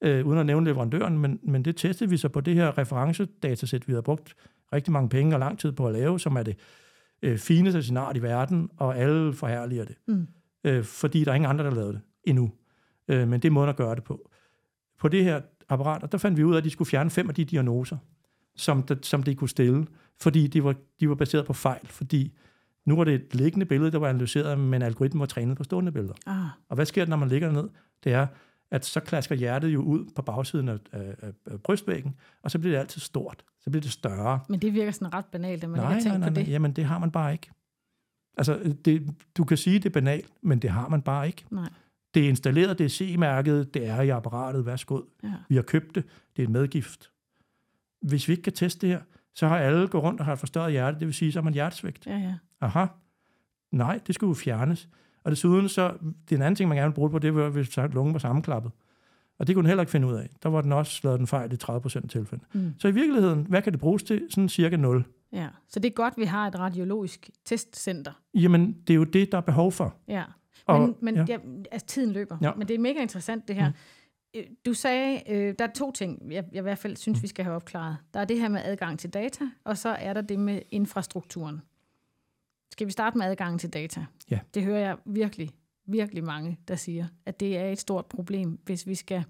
øh, uden at nævne leverandøren, men, men det testede vi så på det her referencedatasæt, vi har brugt rigtig mange penge og lang tid på at lave, som er det øh, fineste scenarie i verden, og alle forherliger det.
Mm.
Øh, fordi der er ingen andre, der lavet det endnu. Øh, men det er måden at gøre det på. På det her apparat, og der fandt vi ud af, at de skulle fjerne fem af de diagnoser, som, de, som de kunne stille, fordi de var, de var baseret på fejl, fordi nu var det et liggende billede, der var analyseret, men algoritmen var trænet på stående billeder.
Ah,
Og hvad sker der, når man ligger ned? Det er, at så klasker hjertet jo ud på bagsiden af, af, af, brystvæggen, og så bliver det altid stort. Så bliver det større.
men det virker sådan ret banalt, at man
nej,
ikke har tænkt
nej, nej,
på
nej,
det.
jamen det har man bare ikke. Altså, det, du kan sige, det er banalt, men det har man bare ikke.
Nej.
Det er installeret, det er C-mærket, det er i apparatet, værsgo.
Ja.
Vi har købt det, det er et medgift. Hvis vi ikke kan teste det her, så har alle gået rundt og har et forstørret hjerte, det vil sige, så har man hjertesvigt.
Ja, ja.
Aha. Nej, det skulle jo fjernes. Og desuden så, det er en anden ting, man gerne vil bruge på, det var, hvis lungen var sammenklappet. Og det kunne den heller ikke finde ud af. Der var den også lavet den fejl i 30 procent af tilfælde.
Mm.
Så i virkeligheden, hvad kan det bruges til? Sådan cirka 0.
ja. Så det er godt, vi har et radiologisk testcenter.
Jamen, det er jo det, der er behov for.
Ja.
Og-
Men, men
ja.
ja. Ja, altså, tiden løber.
Ja.
Men det er mega interessant, det her. Mm. Du sagde, øh, der er to ting, jeg, jeg i hvert fald synes,
Mm.
vi skal have opklaret. Der er det her med adgang til data, og så er der det med infrastrukturen. Skal vi starte med adgangen til data?
Ja.
Det hører jeg virkelig, virkelig mange, der siger, at det er et stort problem, hvis vi skal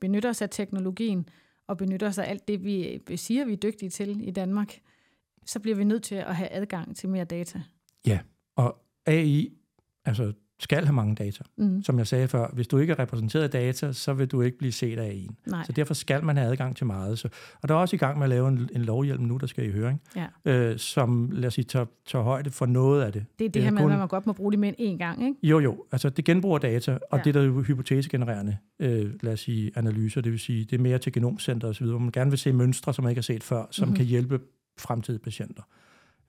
benytte os af teknologien og benytte os af alt det, vi siger, vi er dygtige til i Danmark, så bliver vi nødt til at have adgang til mere data.
Og AI, altså skal have mange data.
Mm.
Som jeg sagde før, hvis du ikke er repræsenteret af data, så vil du ikke blive set af en.
Nej.
Så derfor skal man have adgang til meget. Så, og der er også i gang med at lave en, en lovhjelm nu, der skal i høring,
Ja.
øh, som, lad os sige, tager, tager højde for noget af det.
Det er det, det
er
her med,
kun-
at man godt må bruge det med en gang, ikke?
Jo, jo. Altså, det genbruger data, og
Ja.
det der er jo hypotesegenererende, øh, lad os sige, analyser, det vil sige, det er mere til genomcenter osv., hvor man gerne vil se mønstre, som man ikke har set før, som mm-hmm. kan hjælpe fremtidige patienter.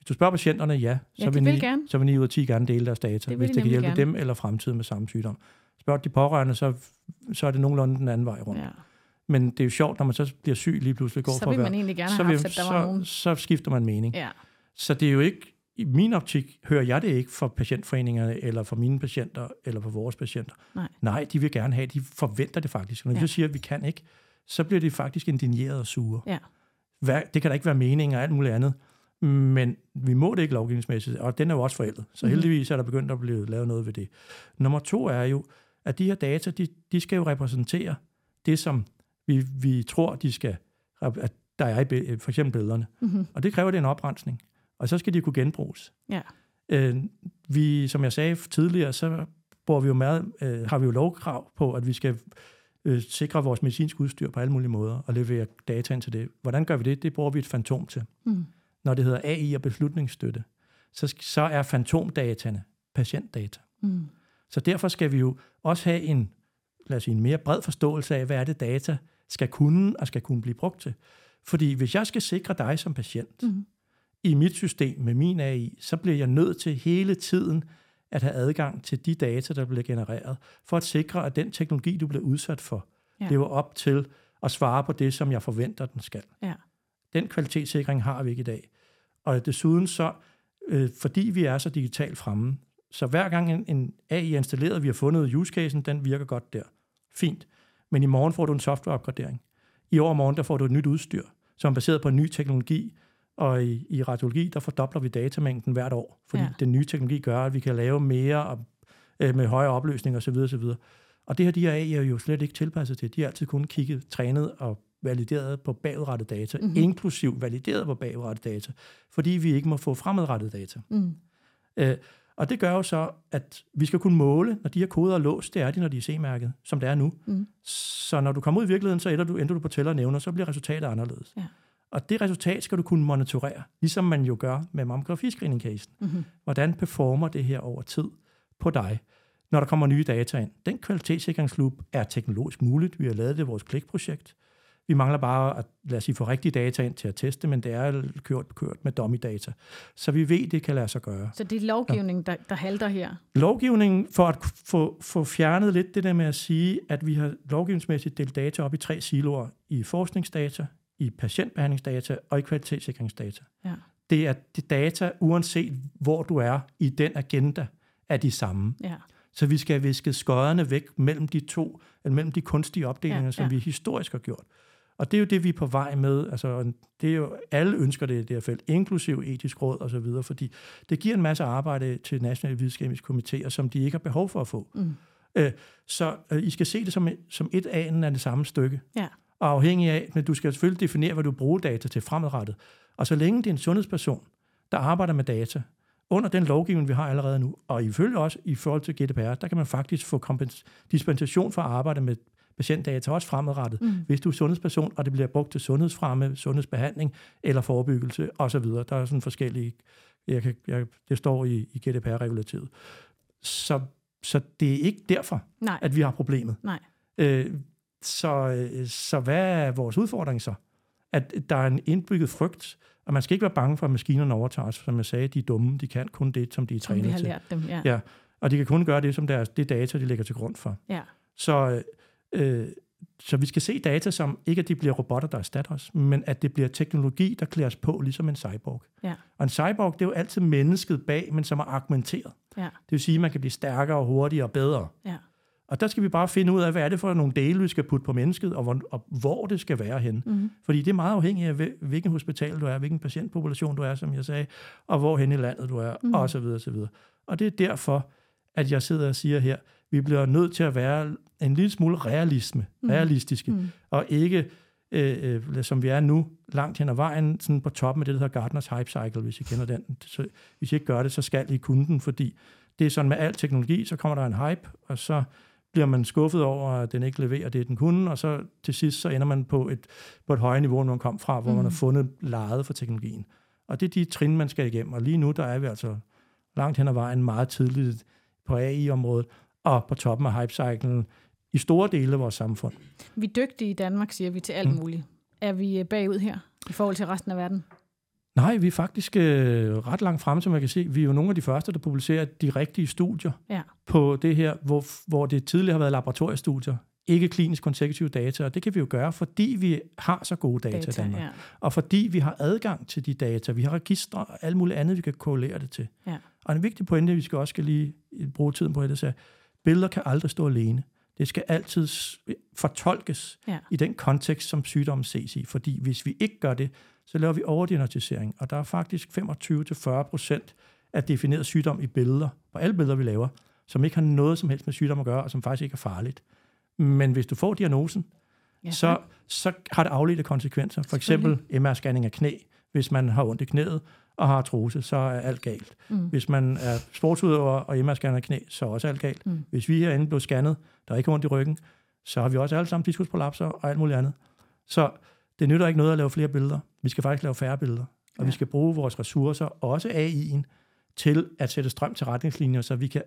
Hvis du spørger patienterne, ja, så,
Ja, de
vil,
vil gerne.
så vil 9 ud af 10 gerne dele deres data,
Det vil
hvis
de
det kan hjælpe
gerne.
dem eller fremtiden med samme sygdom. Spørg de pårørende, så, så er det nogenlunde den anden vej rundt. Ja. Men det er jo sjovt, når man så bliver syg lige pludselig går
Så
for
vil
at
man
være,
egentlig gerne
så,
have
vil,
haft, at der var
så,
nogen...
så skifter man mening.
Ja,
Så det er jo ikke, i min optik hører jeg det ikke for patientforeningerne, eller for mine patienter, eller for vores patienter.
Nej.
Nej, de vil gerne have, de forventer det faktisk. Når ja.
Ja.
de så siger, at vi kan ikke, så bliver de faktisk indigneret og sure.
Ja.
Hvad, det kan da ikke være mening og alt muligt andet. Men vi må det ikke lovgivningsmæssigt, og den er jo også forældet. Så
Mhm.
heldigvis er der begyndt at blive lavet noget ved det. Nummer to er jo, at de her data, de, de skal jo repræsentere det, som vi, vi tror, de skal, at der er i for eksempel billederne.
mm-hmm.
Og det kræver det en oprensning. Og så skal de kunne genbruges.
Ja.
Øh, vi, som jeg sagde tidligere, så bruger vi jo meget, øh, har vi jo lovkrav på, at vi skal øh, sikre vores medicinske udstyr på alle mulige måder og levere data ind til det. Hvordan gør vi det? Det bruger vi et fantom til.
Mm.
Når det hedder AI og beslutningsstøtte, så, så er fantomdataene patientdata.
Mm.
Så derfor skal vi jo også have en, lad os sige, en mere bred forståelse af, hvad er det data skal kunne og skal kunne blive brugt til. Fordi hvis jeg skal sikre dig som patient
Mm.
i mit system med min AI, så bliver jeg nødt til hele tiden at have adgang til de data, der bliver genereret, for at sikre, at den teknologi, du bliver udsat for,
ja.
lever op til at svare på det, som jeg forventer, den skal.
Ja.
Den kvalitetssikring har vi ikke i dag. Og desuden så, øh, fordi vi er så digitalt fremme, så hver gang en, en AI er installeret, vi har fundet use casen, den virker godt der. Fint. Men i morgen får du en softwareopgradering. I overmorgen, der får du et nyt udstyr, som er baseret på en ny teknologi, og i, i radiologi, der fordobler vi datamængden hvert år, fordi
Ja.
den nye teknologi gør, at vi kan lave mere og, øh, med højere opløsning osv. osv. Og det her, de her AI er jo slet ikke tilpasset til. De har altid kun kigget, trænet og valideret på bagudrettet data,
Mhm.
mm-hmm. inklusiv valideret på bagudrettet data, fordi vi ikke må få fremadrettet data.
Mm.
Øh, og det gør jo så, at vi skal kunne måle, når de her koder er låst, det er de, når de er C-mærket, som det er nu.
Mm.
Så når du kommer ud i virkeligheden, så ender du, ender du på tæller og nævner, så bliver resultatet anderledes.
Ja.
Og det resultat skal du kunne monitorere, ligesom man jo gør med mammografiscreening-casen.
Mm-hmm.
Hvordan performer det her over tid på dig, når der kommer nye data ind? Den kvalitetssikringsloop er teknologisk muligt. Vi har lavet det i vores klikprojekt. Vi mangler bare at lad os sige, få rigtige data ind til at teste, men det er kørt, kørt med dummy-data. Så vi ved, det kan lade sig gøre.
Så det er lovgivningen, der, der halter her?
Lovgivningen, for at få, få fjernet lidt det der med at sige, at vi har lovgivningsmæssigt delt data op i tre siloer. I forskningsdata, i patientbehandlingsdata og i kvalitetssikringsdata. Ja. Det er det data, uanset hvor du er i den agenda, er de samme. Ja. Så vi skal viske skodderne væk mellem de to, eller mellem de kunstige opdelinger, ja, som vi historisk har gjort. Og det er jo det, vi er på vej med. Altså, det er jo, alle ønsker det i det her felt, inklusiv etisk råd og så videre, fordi det giver en masse arbejde til nationale videnskabelige komitéer, som de ikke har behov for at få. Mm. Øh, så øh, I skal se det som, som et af af det samme stykke. Ja. Og afhængig af, men du skal selvfølgelig definere, hvad du bruger data til fremadrettet. Og så længe det er en sundhedsperson, der arbejder med data, under den lovgivning, vi har allerede nu, og ifølge også i forhold til GDPR, der kan man faktisk få dispensation for at arbejde med patientdata også fremadrettet, mm. hvis du er sundhedsperson, og det bliver brugt til sundhedsfremme, sundhedsbehandling eller forebyggelse osv. Der er sådan forskellige, jeg kan, jeg, det står i, i GDPR-regulativet. Så, så det er ikke derfor, Nej. at vi har problemet. Nej. Øh, så, øh, så hvad er vores udfordring så? At der er en indbygget frygt, og man skal ikke være bange for, at maskinerne overtager os. Som jeg sagde, de er dumme, de kan kun det, som de er som trænet
vi har
til.
lært dem, ja.
ja. Og de kan kun gøre det, som deres, det data, de lægger til grund for. Ja. Så, øh, så vi skal se data som, ikke at de bliver robotter, der erstatter os, men at det bliver teknologi, der klæder os på, ligesom en cyborg. Ja. Og en cyborg, det er jo altid mennesket bag, men som er argumenteret. Ja. Det vil sige, at man kan blive stærkere, og hurtigere og bedre. Ja. Og der skal vi bare finde ud af, hvad er det for nogle dele, vi skal putte på mennesket, og hvor, og hvor det skal være hen. Mm. Fordi det er meget afhængigt af, hvilken hospital du er, hvilken patientpopulation du er, som jeg sagde, og hvor hen i landet du er, mm. og så videre, så videre. Og det er derfor, at jeg sidder og siger her, vi bliver nødt til at være en lille smule realisme, mm. realistiske, mm. og ikke, øh, øh, som vi er nu, langt hen ad vejen, sådan på toppen af det, der hedder Gardners Hype Cycle, hvis I kender den. Så, hvis I ikke gør det, så skal I kunne den, fordi det er sådan med al teknologi, så kommer der en hype, og så bliver man skuffet over, at den ikke leverer det, den kunne, og så til sidst så ender man på et, på et højere niveau, når man kom fra, hvor mm. man har mm. fundet lejet for teknologien. Og det er de trin, man skal igennem. Og lige nu, der er vi altså langt hen ad vejen meget tidligt på AI-området, og på toppen af hype-cyclen i store dele af vores samfund.
Vi er dygtige i Danmark, siger vi til alt mm. muligt. Er vi øh, bagud her i forhold til resten af verden?
Nej, vi er faktisk øh, ret langt fremme, som man kan se. Vi er jo nogle af de første, der publicerer de rigtige studier ja. på det her, hvor, hvor det tidligere har været laboratoriestudier, ikke klinisk konsekutive data, og det kan vi jo gøre, fordi vi har så gode data, data i Danmark. Ja. Og fordi vi har adgang til de data, vi har registre og alt muligt andet, vi kan korrelere det til. Ja. Og en vigtig pointe, vi skal også skal lige bruge tiden på, det er, at billeder kan aldrig stå alene. Det skal altid fortolkes ja. i den kontekst, som sygdommen ses i. Fordi hvis vi ikke gør det, så laver vi overdiagnostisering, og der er faktisk 25-40 procent af defineret sygdom i billeder, på alle billeder, vi laver, som ikke har noget som helst med sygdom at gøre, og som faktisk ikke er farligt. Men hvis du får diagnosen, ja. så, så har det afledte konsekvenser. For eksempel MR-scanning af knæ. Hvis man har ondt i knæet og har artrose, så er alt galt. Mm. Hvis man er sportsudøver og MR-scanner af knæ, så er også alt galt. Mm. Hvis vi herinde blev scannet, der er ikke ondt i ryggen, så har vi også alle sammen diskusprolapser og alt muligt andet. Så det nytter ikke noget at lave flere billeder. Vi skal faktisk lave færre billeder. Og ja. vi skal bruge vores ressourcer, også AI'en, til at sætte strøm til retningslinjer, så vi kan,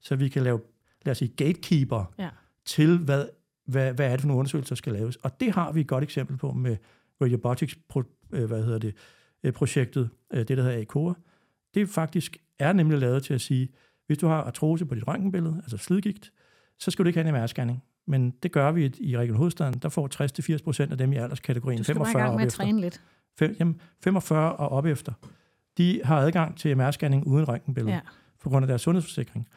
så vi kan lave, lad os sige, gatekeeper ja. til, hvad, hvad, hvad er det for nogle undersøgelser, der skal laves. Og det har vi et godt eksempel på med Radiobotics, pro, øh, hvad hedder det, projektet, øh, det der hedder ACOA. Det faktisk er nemlig lavet til at sige, hvis du har artrose på dit røntgenbillede, altså slidgigt, så skal du ikke have en MR-scanning men det gør vi i Region Hovedstaden. Der får 60-80 procent af dem i alderskategorien
du skal 45
gang
med at træne lidt.
Fem, jamen, 45 og op efter. De har adgang til MR-scanning uden røntgenbillede, ja. på grund af deres sundhedsforsikring.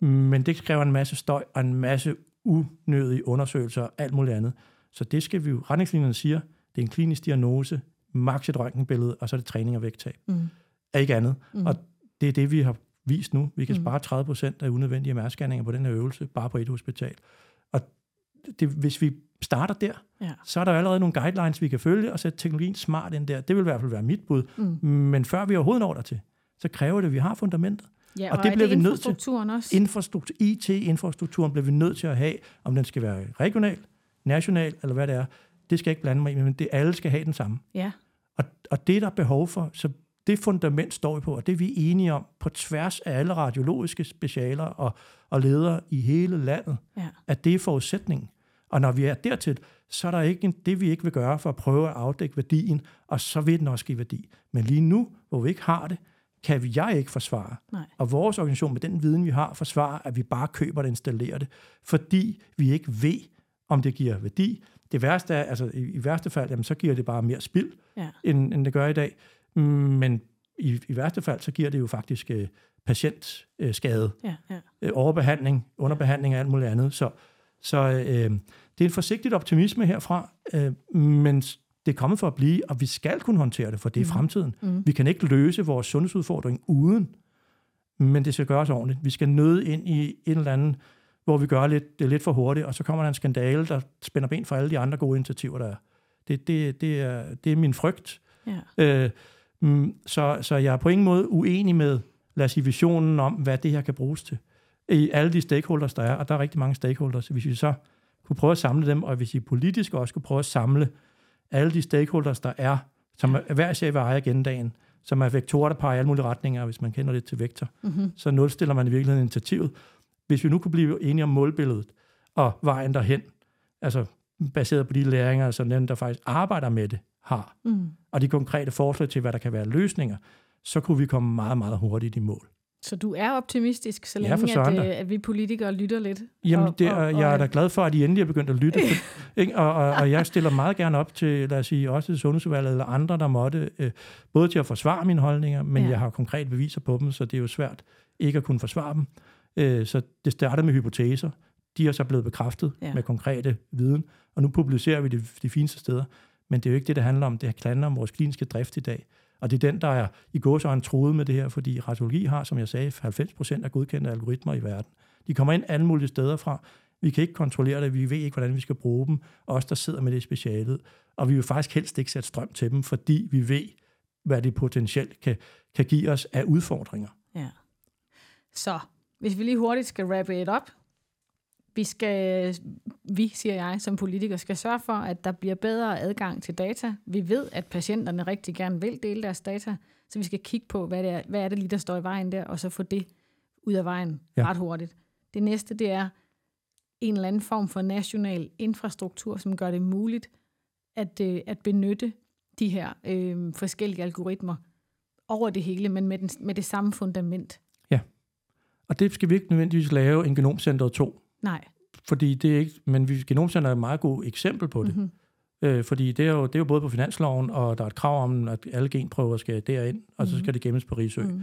Men det kræver en masse støj og en masse unødige undersøgelser og alt muligt andet. Så det skal vi jo, retningslinjerne siger, det er en klinisk diagnose, maks et røntgenbillede, og så er det træning og vægttab. Mm. Er ikke andet. Mm. Og det er det, vi har vist nu. Vi kan mm. spare 30 procent af unødvendige MR-scanninger på den her øvelse, bare på et hospital det, hvis vi starter der, ja. så er der allerede nogle guidelines, vi kan følge, og sætte teknologien smart ind der. Det vil i hvert fald være mit bud. Mm. Men før vi overhovedet når der til, så kræver det, at vi har fundamentet.
Ja, og, og det bliver det vi nødt til. Også?
Infrastruktur, IT-infrastrukturen bliver vi nødt til at have, om den skal være regional, national, eller hvad det er. Det skal jeg ikke blande mig i, men det alle skal have den samme. Ja. Og, og det er der behov for, så det fundament står vi på, og det er vi enige om på tværs af alle radiologiske specialer og, og ledere i hele landet, ja. at det er forudsætningen. Og når vi er dertil, så er der ikke en, det, vi ikke vil gøre for at prøve at afdække værdien, og så vil den også give værdi. Men lige nu, hvor vi ikke har det, kan vi, jeg ikke forsvare.
Nej.
Og vores organisation, med den viden, vi har, forsvarer, at vi bare køber det og installerer det, fordi vi ikke ved, om det giver værdi. Det værste er, altså i, i værste fald, jamen, så giver det bare mere spild,
Ja.
end, end det gør i dag. Men i, i værste fald, så giver det jo faktisk øh, patientskade,
Ja, ja.
øh, overbehandling, underbehandling og alt muligt andet. Så, så øh, det er en forsigtig optimisme herfra, øh, men det er kommet for at blive, og vi skal kunne håndtere det, for det er fremtiden.
Mm.
Vi kan ikke løse vores sundhedsudfordring uden, men det skal gøres ordentligt. Vi skal nøde ind i en eller anden, hvor vi gør lidt, det er lidt for hurtigt, og så kommer der en skandale, der spænder ben for alle de andre gode initiativer, der er. Det, det, det, er, det er min frygt.
ja.
Øh, mm, så, så jeg er på ingen måde uenig med, lad os sige, visionen om, hvad det her kan bruges til. I alle de stakeholders, der er, og der er rigtig mange stakeholders. Hvis vi så kunne prøve at samle dem, og hvis vi politisk også kunne prøve at samle alle de stakeholders, der er, som er hver især vil eje agendaen, som er vektorer, der peger i alle mulige retninger, hvis man kender lidt til vektor,
Mm-hmm.
så nulstiller man i virkeligheden initiativet. Hvis vi nu kunne blive enige om målbilledet og vejen derhen, altså baseret på de læringer, som dem, der faktisk arbejder med det, har,
Mm.
og de konkrete forslag til, hvad der kan være løsninger, så kunne vi komme meget, meget hurtigt i mål.
Så du er optimistisk, så
Ja,
længe
for
at, øh, at vi politikere lytter lidt?
Jamen,
Og-
det,
og-
og, jeg er da glad for, at I endelig er begyndt at lytte. For, ikke? Og, og, og jeg stiller meget gerne op til, lad os sige, også til Sundhedsudvalget eller andre, der måtte, øh, både til at forsvare mine holdninger, men
Ja.
ja. jeg har konkrete beviser på dem, så det er jo svært ikke at kunne forsvare dem. Øh, så det startede med hypoteser. De er så blevet bekræftet
Ja.
med konkrete viden, og nu publicerer vi det de fineste steder. Men det er jo ikke det, det handler om. Det handler om vores kliniske drift i dag. Og det er den, der er i gåsøjne troet med det her, fordi radiologi har, som jeg sagde, 90 procent af godkendte algoritmer i verden. De kommer ind alle mulige steder fra. Vi kan ikke kontrollere det, vi ved ikke, hvordan vi skal bruge dem. Os, der sidder med det specialet. Og vi vil faktisk helst ikke sætte strøm til dem, fordi vi ved, hvad det potentielt kan, kan give os af udfordringer.
Ja. Så, hvis vi lige hurtigt skal wrap it up. Vi skal, vi, siger jeg, som politikere, skal sørge for, at der bliver bedre adgang til data. Vi ved, at patienterne rigtig gerne vil dele deres data, så vi skal kigge på, hvad, det er, hvad er det lige, der står i vejen der, og så få det ud af vejen ja.
Ja.
ret hurtigt. Det næste, det er en eller anden form for national infrastruktur, som gør det muligt at, øh, at benytte de her øh, forskellige algoritmer over det hele, men med, den, med det samme fundament.
Og det skal vi ikke nødvendigvis lave en genomcenter 2,
Nej.
fordi det er ikke, men vi, genomcenter er et meget godt eksempel på det.
Mm-hmm.
Øh, fordi det er, jo, det er jo både på finansloven, og der er et krav om, at alle genprøver skal derind, og så
Mhm.
skal det gemmes på Rigsø. Mm.
Mm.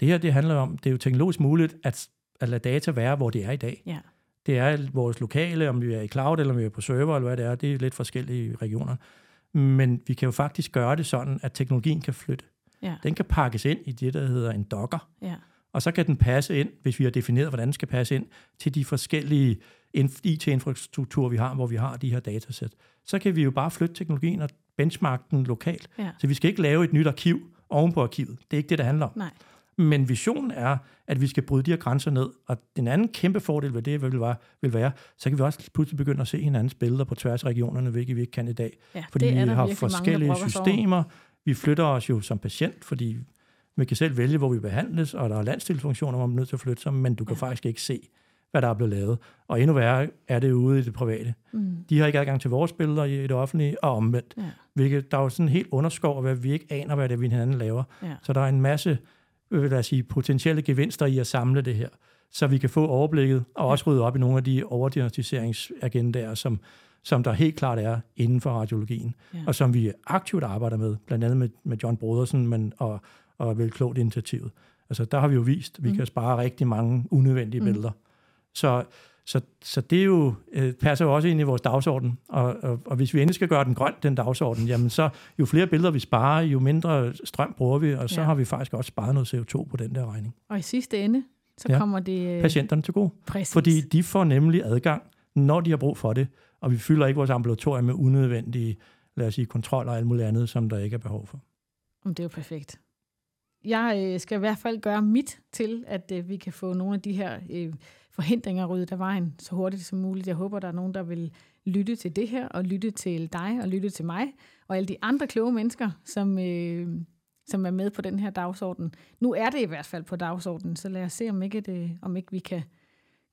Det her, det handler om, det er jo teknologisk muligt at, at lade data være, hvor det er i dag.
Ja.
Det er vores lokale, om vi er i cloud, eller om vi er på server, eller hvad det er, det er lidt forskellige regioner. Men vi kan jo faktisk gøre det sådan, at teknologien kan flytte.
Ja.
Den kan pakkes ind i det, der hedder en docker,
Ja.
Og så kan den passe ind, hvis vi har defineret, hvordan den skal passe ind, til de forskellige inf- IT-infrastrukturer, vi har, hvor vi har de her datasæt. Så kan vi jo bare flytte teknologien og benchmarke den lokalt.
Ja.
Så vi skal ikke lave et nyt arkiv oven på arkivet. Det er ikke det, det handler om.
Nej.
Men visionen er, at vi skal bryde de her grænser ned. Og den anden kæmpe fordel ved det vil være, vil være så kan vi også pludselig begynde at se hinandens billeder på tværs af regionerne, hvilket vi ikke kan i dag.
Ja,
Fordi vi har forskellige systemer. Vi flytter os jo som patient, fordi vi kan selv vælge, hvor vi behandles, og der er landstilsfunktioner, hvor man er nødt til at flytte sig, men du kan
Ja.
faktisk ikke se, hvad der er blevet lavet. Og endnu værre er det ude i det private.
Mm.
De har ikke adgang til vores billeder i det offentlige, og omvendt.
Ja.
Hvilket, der er jo sådan helt underskov, hvad vi ikke aner, hvad det er, vi hinanden laver.
Ja.
Så der er en masse øh, lad os sige, potentielle gevinster i at samle det her, så vi kan få overblikket og også rydde op i nogle af de overdiagnostiseringsagendaer, som, som der helt klart er inden for radiologien,
Ja.
og som vi aktivt arbejder med, blandt andet med, med John Brodersen men, og, og vel klogt initiativet. Altså der har vi jo vist, at vi
Mm.
kan spare rigtig mange unødvendige
Mm.
billeder. Så, så, så det er jo, øh, passer jo også ind i vores dagsorden, og, og, og hvis vi endelig skal gøre den grøn, den dagsorden, jamen så jo flere billeder vi sparer, jo mindre strøm bruger vi, og så Ja. har vi faktisk også sparet noget CO2 på den der regning.
Og i sidste ende, så
Ja.
kommer det... øh,
Patienterne til gode.
Præcis.
Fordi de får nemlig adgang, når de har brug for det, og vi fylder ikke vores ambulatorium med unødvendige, lad os sige, kontroller og alt muligt andet, som der ikke er behov for.
Om det er jo perfekt. Jeg øh, skal i hvert fald gøre mit til, at øh, vi kan få nogle af de her øh, forhindringer ryddet af vejen så hurtigt som muligt. Jeg håber, der er nogen, der vil lytte til det her, og lytte til dig, og lytte til mig, og alle de andre kloge mennesker, som, øh, som er med på den her dagsorden. Nu er det i hvert fald på dagsordenen, så lad os se, om ikke, det, om ikke vi kan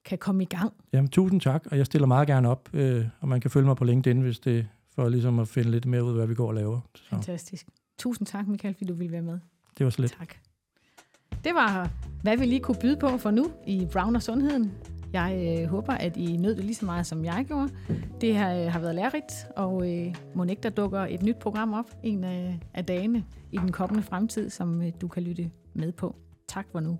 kan komme i gang.
Jamen, tusind tak, og jeg stiller meget gerne op, øh, og man kan følge mig på LinkedIn, hvis det for ligesom at finde lidt mere ud af, hvad vi går og laver. Så.
Fantastisk. Tusind tak, Michael, fordi du ville være med.
Det var så lidt.
Tak. Det var, hvad vi lige kunne byde på for nu i Brown og Sundheden. Jeg øh, håber, at I nød det lige så meget, som jeg gjorde. Det her øh, har været lærerigt, og øh, må ikke der dukker et nyt program op en af, af dagene i den kommende fremtid, som øh, du kan lytte med på. Tak for nu.